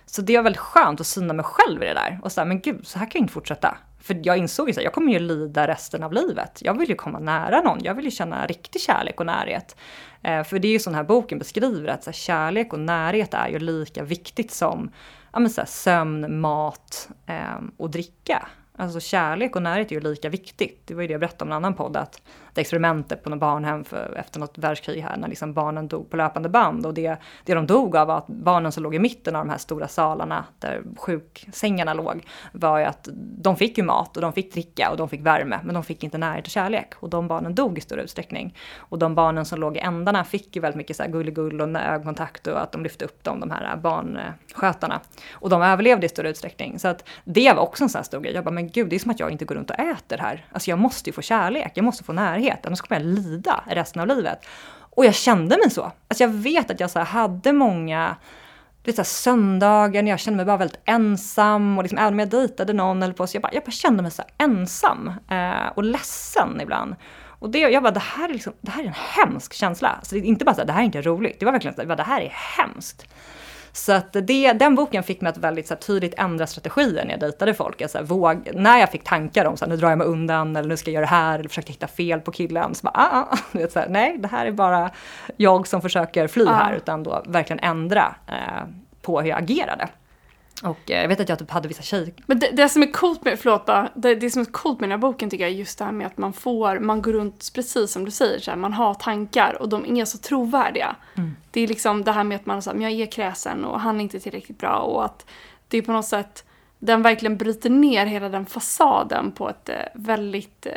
så det var väldigt skönt att syna mig själv i det där och säga men gud så här kan jag inte fortsätta. För jag insåg ju att jag kommer ju lida resten av livet. Jag vill ju komma nära någon, jag vill ju känna riktig kärlek och närhet. Eh, för det är ju så den här boken beskriver, att så här, kärlek och närhet är ju lika viktigt som ja, men så här, sömn, mat eh, och dricka. Alltså kärlek och närhet är ju lika viktigt. Det var ju det jag berättade om en annan podd, att experimentet på något barnhem för, efter något världskrig här, när liksom barnen dog på löpande band. Och det, det de dog av var att barnen som låg i mitten av de här stora salarna, där sjuksängarna låg, var ju att de fick ju mat och de fick dricka och de fick värme, men de fick inte närhet och kärlek. Och de barnen dog i stor utsträckning. Och de barnen som låg i ändarna fick ju väldigt mycket så här gulligull och ögonkontakt och att de lyfte upp dem, de här barnskötarna. Och de överlevde i stor utsträckning. Så att det var också en sån här stor grej. Jag bara, men gud, det är som att jag inte går runt och äter här. Alltså jag måste ju få kärlek, jag måste få närhet, annars kommer jag lida resten av livet. Och jag kände mig så. Alltså jag vet att jag så hade många det så söndagar när jag kände mig bara väldigt ensam och liksom, även om jag dejtade någon eller på så jag bara, jag bara kände mig så ensam eh, och ledsen ibland. Och det, jag bara, det här är, liksom, det här är en hemsk känsla. Alltså det är inte bara så här, det här är inte roligt. Det var verkligen så här, det här är hemskt. Så att det, den boken fick mig att väldigt så här, tydligt ändra strategier när jag dejtade folk. Jag, så här, våg, när jag fick tankar om så här, nu drar jag mig undan eller nu ska jag göra det här eller försökte hitta fel på killen. Så bara, ah, ah. Vet, så här, nej, det här är bara jag som försöker fly ah. här utan då verkligen ändra eh, på hur jag agerade. Och eh, jag vet att jag typ hade vissa tjejer... Men det, det, som är coolt med, förlåt bara, det, det som är coolt med den här boken tycker jag är just det här med att man får, man går runt precis som du säger, så här, man har tankar och de är så trovärdiga. Mm. Det är liksom det här med att man säger, jag är kräsen och han är inte tillräckligt bra och att det är på något sätt, den verkligen bryter ner hela den fasaden på ett eh, väldigt, eh,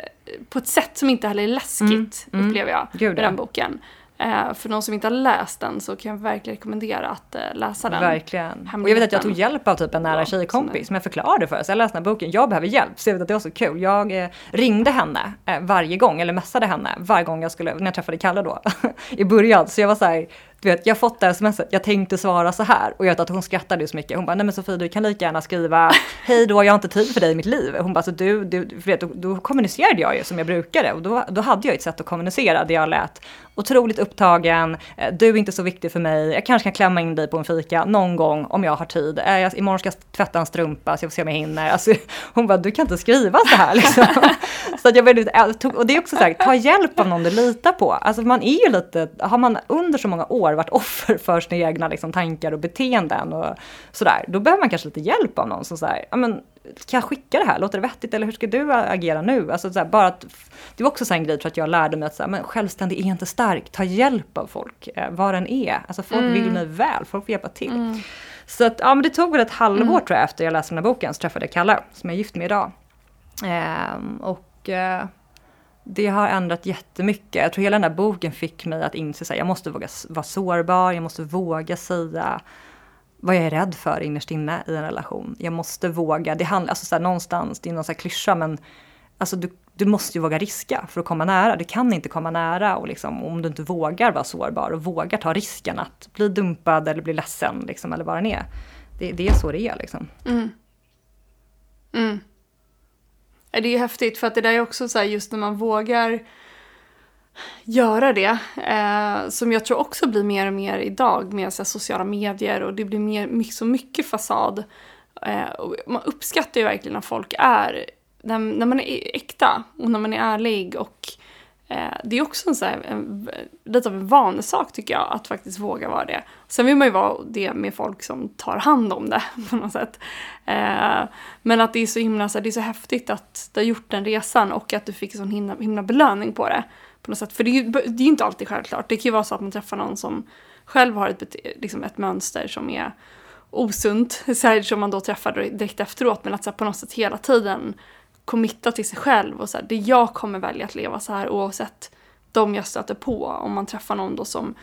på ett sätt som inte heller är läskigt, mm. Mm. upplever jag, Gud, med den boken. Eh, för någon som inte har läst den så kan jag verkligen rekommendera att eh, läsa den. Verkligen. Och jag vet att jag tog hjälp av typ en nära ja, tjejkompis som jag förklarade för. Så jag läste den här boken, jag behöver hjälp. Så jag vet att det var så kul. Jag eh, ringde henne varje gång, eller messade henne varje gång jag skulle, när jag träffade Kalle då, i början. Så jag var så här, du vet, jag har fått det här smset, jag tänkte svara så här. Och jag vet att hon skrattade så mycket. Hon bara, nej men Sofie du kan lika gärna skriva, hej då, jag har inte tid för dig i mitt liv. Hon bara, så du, du för vet, då, då kommunicerade jag ju som jag brukade. Och då, då hade jag ett sätt att kommunicera där jag lät otroligt upptagen, eh, du är inte så viktig för mig, jag kanske kan klämma in dig på en fika någon gång om jag har tid. Eh, jag, imorgon ska jag tvätta en strumpa så jag får se om jag hinner. Alltså, hon bara, du kan inte skriva så här liksom. så att jag väldigt, och det är också så här, ta hjälp av någon du litar på. Alltså man är ju lite, har man under så många år varit offer för sina egna liksom, tankar och beteenden och sådär, då behöver man kanske lite hjälp av någon som säger, ja men kan jag skicka det här? Låter det vettigt? Eller hur ska du agera nu? Alltså, så här, bara att, det var också så en grej för att jag lärde mig att så här, men självständig är inte stark. Ta hjälp av folk, eh, vad den är. Alltså folk mm. vill mig väl, folk vill hjälpa till. Mm. Så att, ja, men det tog väl ett halvår mm. tror jag efter jag läste den här boken så träffade jag Kalle som jag är gift med idag. Ehm, och eh, det har ändrat jättemycket. Jag tror hela den här boken fick mig att inse att jag måste våga vara sårbar, jag måste våga säga vad jag är rädd för innerst inne i en relation. Jag måste våga, det handlar, alltså så här, någonstans, det är någon så här klyscha men alltså du, du måste ju våga riska för att komma nära. Du kan inte komma nära och liksom, om du inte vågar vara sårbar och vågar ta risken att bli dumpad eller bli ledsen liksom, eller vad det är. Det, det är så det är liksom. Mm. Mm. Det är häftigt för att det där är också så här just när man vågar göra det. Eh, som jag tror också blir mer och mer idag med så sociala medier och det blir mer, så mycket fasad. Eh, och man uppskattar ju verkligen när folk är, när, när man är äkta och när man är ärlig och eh, det är också en, så här, en, lite av en vanesak tycker jag att faktiskt våga vara det. Sen vill man ju vara det med folk som tar hand om det på något sätt. Eh, men att det är så himla, så här, det är så häftigt att du har gjort den resan och att du fick en sån himla, himla belöning på det på något sätt. För det är ju det är inte alltid självklart. Det kan ju vara så att man träffar någon som själv har ett, liksom ett mönster som är osunt, så här, som man då träffar direkt efteråt, men att så här, på något sätt hela tiden committa till sig själv och så här, det jag kommer välja att leva så här oavsett de jag stöter på. Om man träffar någon då som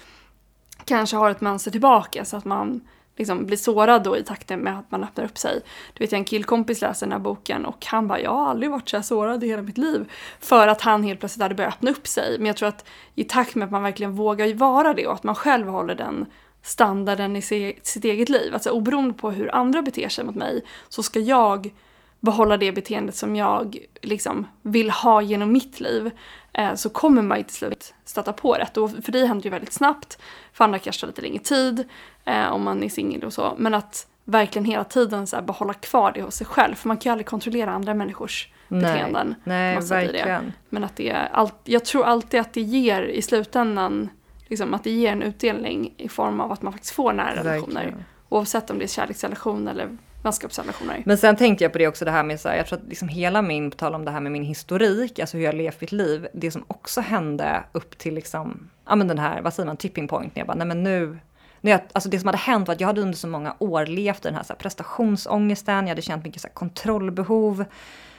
kanske har ett mönster tillbaka så att man liksom blir sårad då i takten med att man öppnar upp sig. Du vet, jag en killkompis läser den här boken och han bara, jag har aldrig varit så här sårad i hela mitt liv. För att han helt plötsligt hade börjat öppna upp sig. Men jag tror att i takt med att man verkligen vågar vara det och att man själv håller den standarden i sitt eget liv, alltså oberoende på hur andra beter sig mot mig, så ska jag behålla det beteendet som jag liksom vill ha genom mitt liv eh, så kommer man ju till slut stöta på rätt. Och för dig händer det ju väldigt snabbt, för andra kanske tar lite längre tid eh, om man är singel och så. Men att verkligen hela tiden så behålla kvar det hos sig själv, för man kan ju aldrig kontrollera andra människors nej, beteenden. Nej, verkligen. Men att det är allt, jag tror alltid att det ger i slutändan, liksom, att det ger en utdelning i form av att man faktiskt får nära relationer. Oavsett om det är kärleksrelation eller vänskapsrelationer. Men sen tänkte jag på det också det här med så här, jag tror att liksom hela min, på tal om det här med min historik, alltså hur jag levt mitt liv, det som också hände upp till liksom, ja men den här, vad säger man, tipping point, när jag bara, nej men nu, när jag, alltså det som hade hänt var att jag hade under så många år levt i den här, så här prestationsångesten, jag hade känt mycket så här kontrollbehov,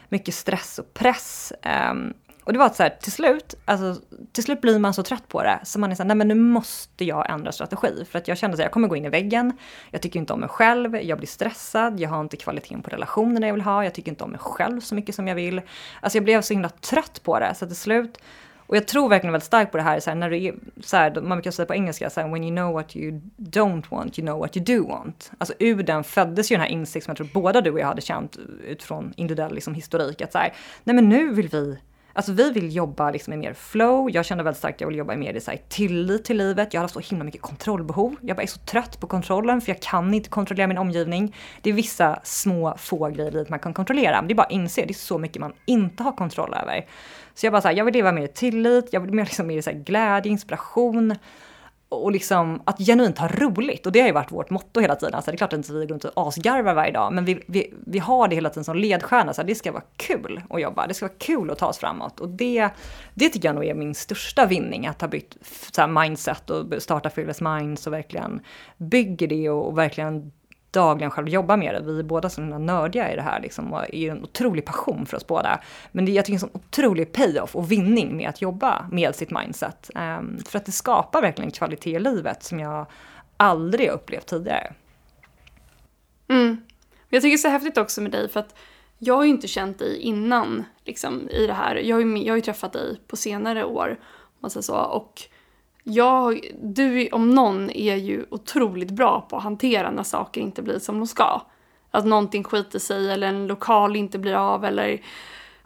mycket stress och press. Um, och det var att så här, till slut, alltså, till slut blir man så trött på det så man är så här, nej men nu måste jag ändra strategi. För att jag kände att jag kommer gå in i väggen, jag tycker inte om mig själv, jag blir stressad, jag har inte kvaliteten på relationerna jag vill ha, jag tycker inte om mig själv så mycket som jag vill. Alltså jag blev så himla trött på det så till slut och jag tror verkligen väldigt starkt på det här, så här, när du är, så här, man brukar säga på engelska, så här, when you know what you don't want, you know what you do want. Alltså ur den föddes ju den här insikten som jag tror båda du och jag hade känt utifrån individuell liksom, historik, att så här, nej men nu vill vi Alltså vi vill jobba liksom i mer flow. Jag kände väldigt starkt att jag vill jobba mer i så här, tillit till livet. Jag har haft så himla mycket kontrollbehov. Jag bara är så trött på kontrollen för jag kan inte kontrollera min omgivning. Det är vissa små få grejer i livet man kan kontrollera. Men det är bara att inse, det är så mycket man inte har kontroll över. Så jag bara så här, jag vill leva mer i tillit, jag vill mer, liksom, mer i så här, glädje, inspiration och liksom att genuint ha roligt. Och det har ju varit vårt motto hela tiden. Alltså det är klart att vi går runt och asgarvar varje dag, men vi, vi, vi har det hela tiden som ledstjärna. Så det ska vara kul att jobba, det ska vara kul att ta oss framåt. Och det, det tycker jag nog är min största vinning, att ha bytt så mindset och starta Fearless Minds och verkligen bygger det och, och verkligen dagligen själv jobbar med det. Vi är båda så nördiga i det här liksom, och är en otrolig passion för oss båda. Men det, jag tycker det är en sån otrolig payoff och vinning med att jobba med sitt mindset. Um, för att det skapar verkligen kvalitet i livet som jag aldrig upplevt tidigare. Mm. Jag tycker det är så häftigt också med dig för att jag har ju inte känt dig innan liksom, i det här. Jag har ju, jag har ju träffat dig på senare år. Man säger så, och jag, du om någon är ju otroligt bra på att hantera när saker inte blir som de ska. Att någonting skiter sig eller en lokal inte blir av eller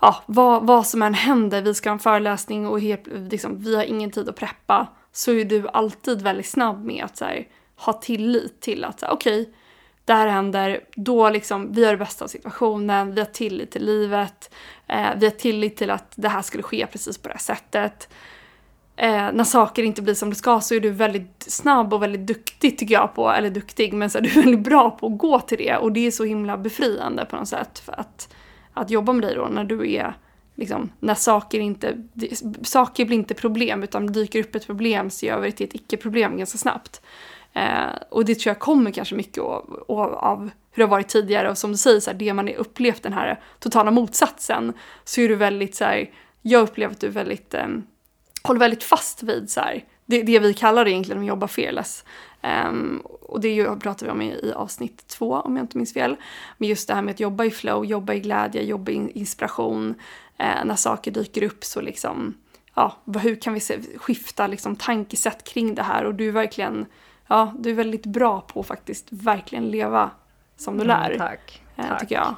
ja, vad, vad som än händer, vi ska ha en föreläsning och helt, liksom, vi har ingen tid att preppa. Så är du alltid väldigt snabb med att så här, ha tillit till att okej, okay, det här händer, då liksom, vi har det bästa av situationen, vi har tillit till livet, eh, vi har tillit till att det här skulle ske precis på det här sättet eh, när saker inte blir som det ska så är du väldigt snabb och väldigt duktig tycker jag på, eller duktig, men så är du väldigt bra på att gå till det och det är så himla befriande på något sätt för att, att jobba med dig då när du är liksom, när saker inte, saker blir inte problem utan dyker upp ett problem så gör vi det till ett icke-problem ganska snabbt. Eh, och det tror jag kommer kanske mycket av, av hur det har varit tidigare och som du säger, så här, det man har upplevt den här totala motsatsen så är du väldigt så här, jag upplever att du är väldigt eh, håller väldigt fast vid så här, det, det vi kallar det egentligen att jobba fearless. Um, och det pratar vi om i, i, avsnitt två om jag inte minns fel. Men just det här med att jobba i flow, jobba i glädje, jobba i inspiration. Uh, när saker dyker upp så liksom, ja, hur kan vi se, skifta liksom tankesätt kring det här? Och du är verkligen, ja, du är väldigt bra på att faktiskt verkligen leva som du lär. Mm, tack. Uh, tack. Tycker jag.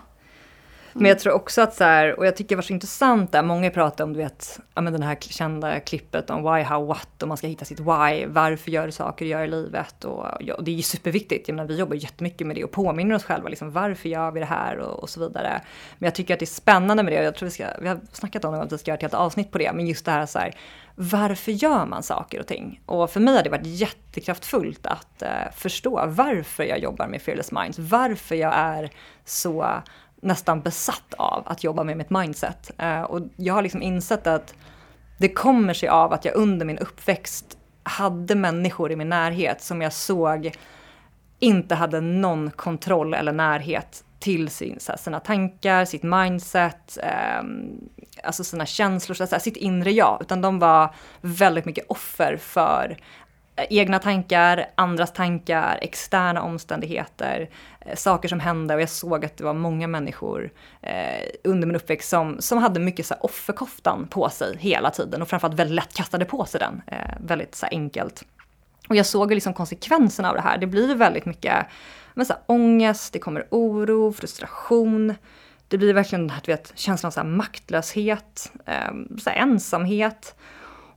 Men jag tror också att så här, och jag tycker det var så intressant där, många pratar om du vet, ja men den här kända klippet om why, how, what och man ska hitta sitt why, varför gör du saker du gör i livet och, och det är ju superviktigt, jag menar vi jobbar jättemycket med det och påminner oss själva liksom varför gör vi det här och, och så vidare. Men jag tycker att det är spännande med det och jag tror vi ska, vi har snackat om det, att vi ska göra ett helt avsnitt på det, men just det här så här, varför gör man saker och ting? Och för mig har det varit jättekraftfullt att eh, förstå varför jag jobbar med Fearless Minds, varför jag är så nästan besatt av att jobba med mitt mindset. Eh, och jag har liksom insett att det kommer sig av att jag under min uppväxt hade människor i min närhet som jag såg inte hade någon kontroll eller närhet till sin, här, sina tankar, sitt mindset, eh, alltså sina känslor, så här, sitt inre jag. Utan de var väldigt mycket offer för Eh, egna tankar, andras tankar, externa omständigheter, eh, saker som hände och jag såg att det var många människor eh, under min uppväxt som, som hade mycket så här, offerkoftan på sig hela tiden och framförallt väldigt lätt kastade på sig den, eh, väldigt så enkelt. Och jag såg liksom konsekvenserna av det här. Det blir väldigt mycket men, så här, ångest, det kommer oro, frustration. Det blir verkligen den här, du vet, känslan av så här, maktlöshet, eh, så här, ensamhet.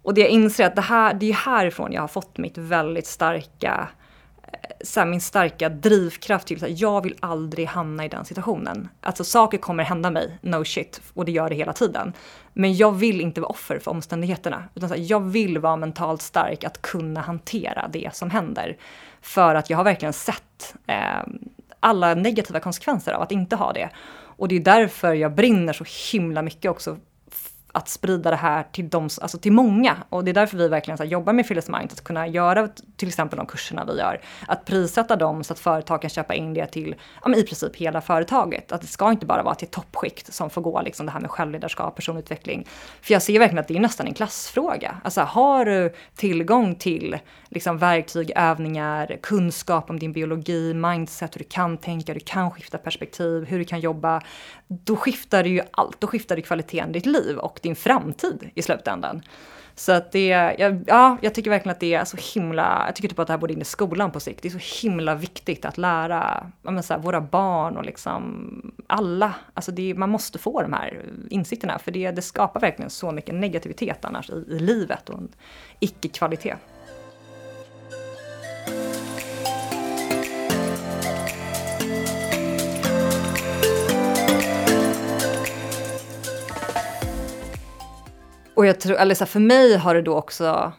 Och det jag inser är att det, här, det är härifrån jag har fått mitt väldigt starka, eh, så här, min starka drivkraft till att jag vill aldrig hamna i den situationen. Alltså saker kommer hända mig, no shit, och det gör det hela tiden. Men jag vill inte vara offer för omständigheterna, utan så här, jag vill vara mentalt stark att kunna hantera det som händer. För att jag har verkligen sett eh, alla negativa konsekvenser av att inte ha det. Och det är därför jag brinner så himla mycket också att sprida det här till, dem, alltså till många. Och det är därför vi verkligen så jobbar med Phyllis Mind, att kunna göra till exempel de kurserna vi gör. Att prissätta dem så att företag kan köpa in det till ja, i princip hela företaget. Att det ska inte bara vara till toppskikt som får gå liksom det här med självledarskap, personutveckling. För jag ser verkligen att det är nästan en klassfråga. Alltså har du tillgång till liksom verktyg, övningar, kunskap om din biologi, mindset, hur du kan tänka, hur du kan skifta perspektiv, hur du kan jobba. Då skiftar du ju allt, då skiftar du kvaliteten i ditt liv och din framtid i slutändan. Så att det, jag, ja, jag tycker verkligen att det är så himla, jag tycker typ att det här borde in i skolan på sikt. Det är så himla viktigt att lära men så här, våra barn och liksom alla, alltså det, man måste få de här insikterna för det, det skapar verkligen så mycket negativitet annars i, i livet och en icke-kvalitet. Och jag tror, eller så här, för mig har det då också,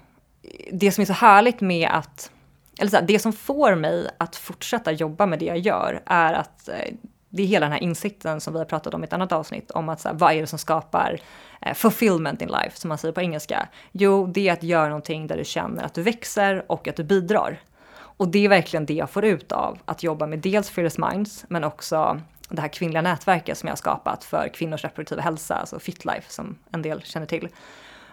det som är så härligt med att, eller så här, det som får mig att fortsätta jobba med det jag gör är att eh, det är hela den här insikten som vi har pratat om i ett annat avsnitt om att så här, vad är det som skapar eh, fulfillment in life som man säger på engelska? Jo, det är att göra någonting där du känner att du växer och att du bidrar. Och det är verkligen det jag får ut av att jobba med dels Fearless Minds men också det här kvinnliga nätverket som jag har skapat för kvinnors reproduktiva hälsa, alltså Fitlife som en del känner till.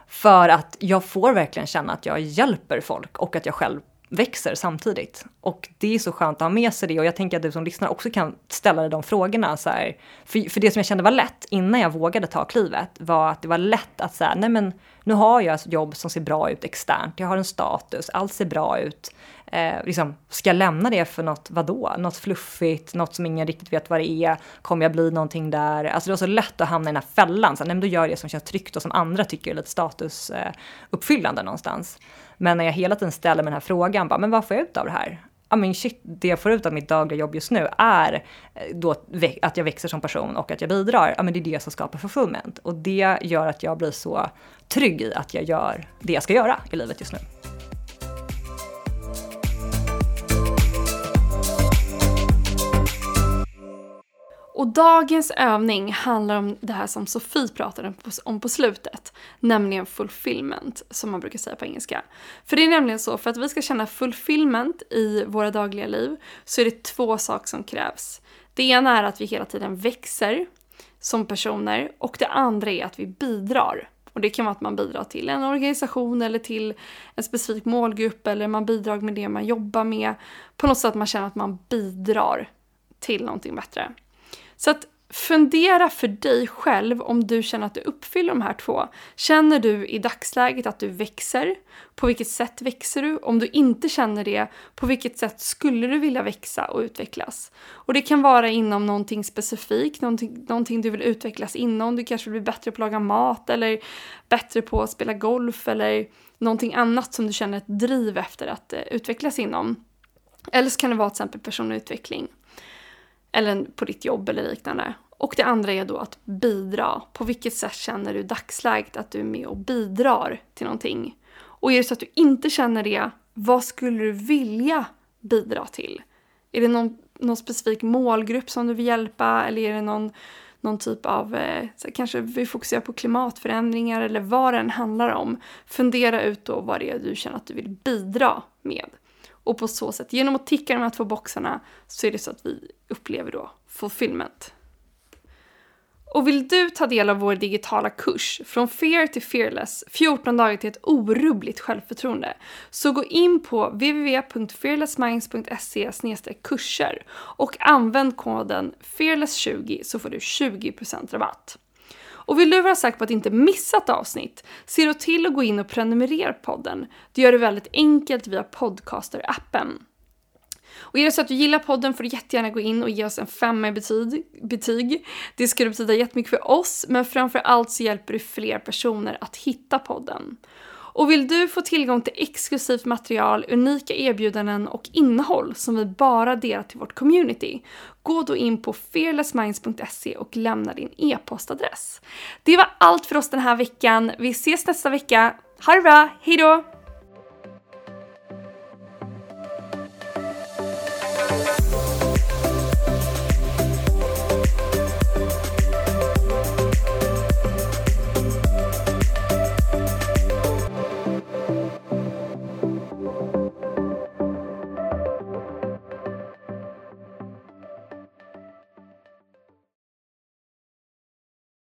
För att jag får verkligen känna att jag hjälper folk och att jag själv växer samtidigt. Och det är så skönt att ha med sig det och jag tänker att du som lyssnar också kan ställa dig de frågorna. Så här. För, för det som jag kände var lätt innan jag vågade ta klivet var att det var lätt att säga, nej men nu har jag ett jobb som ser bra ut externt, jag har en status, allt ser bra ut. Eh, liksom, ska jag lämna det för något, vadå? Något fluffigt, något som ingen riktigt vet vad det är? Kommer jag bli någonting där? Alltså det var så lätt att hamna i den här fällan. Så, nej, men då gör jag det som känns tryggt och som andra tycker är lite statusuppfyllande eh, någonstans. Men när jag hela tiden ställer mig den här frågan, bara, men vad får jag ut av det här? Ja men shit, det jag får ut av mitt dagliga jobb just nu är eh, då att jag växer som person och att jag bidrar. Ja men det är det som skapar fulfillment. Och det gör att jag blir så trygg i att jag gör det jag ska göra i livet just nu. Och dagens övning handlar om det här som Sofie pratade om på slutet, nämligen fulfillment, som man brukar säga på engelska. För det är nämligen så, för att vi ska känna fulfillment i våra dagliga liv så är det två saker som krävs. Det ena är att vi hela tiden växer som personer och det andra är att vi bidrar. Och det kan vara att man bidrar till en organisation eller till en specifik målgrupp eller man bidrar med det man jobbar med. På något sätt att man känner att man bidrar till någonting bättre. Så att fundera för dig själv om du känner att du uppfyller de här två. Känner du i dagsläget att du växer? På vilket sätt växer du? Om du inte känner det, på vilket sätt skulle du vilja växa och utvecklas? Och det kan vara inom någonting specifikt, någonting, någonting du vill utvecklas inom. Du kanske vill bli bättre på att laga mat eller bättre på att spela golf eller någonting annat som du känner ett driv efter att eh, utvecklas inom. Eller så kan det vara till exempel personlig utveckling eller på ditt jobb eller liknande. Och det andra är då att bidra. På vilket sätt känner du i dagsläget att du är med och bidrar till någonting? Och är det så att du inte känner det, vad skulle du vilja bidra till? Är det någon, någon specifik målgrupp som du vill hjälpa eller är det någon, någon typ av, eh, kanske vi fokuserar på klimatförändringar eller vad det än handlar om. Fundera ut då vad det är du känner att du vill bidra med. Och på så sätt, genom att ticka de här två boxarna, så är det så att vi upplever då fulfillment. Och vill du ta del av vår digitala kurs Från Fear till Fearless 14 dagar till ett orubbligt självförtroende så gå in på www.fearlessminds.se kurser och använd koden fearless20 så får du 20% rabatt. Och vill du vara säker på att inte missa ett avsnitt, se då till att gå in och prenumerera på podden. Det gör det väldigt enkelt via Podcaster-appen. Och är det så att du gillar podden får du jättegärna gå in och ge oss en femma i betyg. betyg. Det skulle betyda jättemycket för oss, men framför allt så hjälper du fler personer att hitta podden. Och vill du få tillgång till exklusivt material, unika erbjudanden och innehåll som vi bara delar till vårt community, gå då in på fearlessminds.se och lämna din e-postadress. Det var allt för oss den här veckan. Vi ses nästa vecka. Ha det bra, hejdå!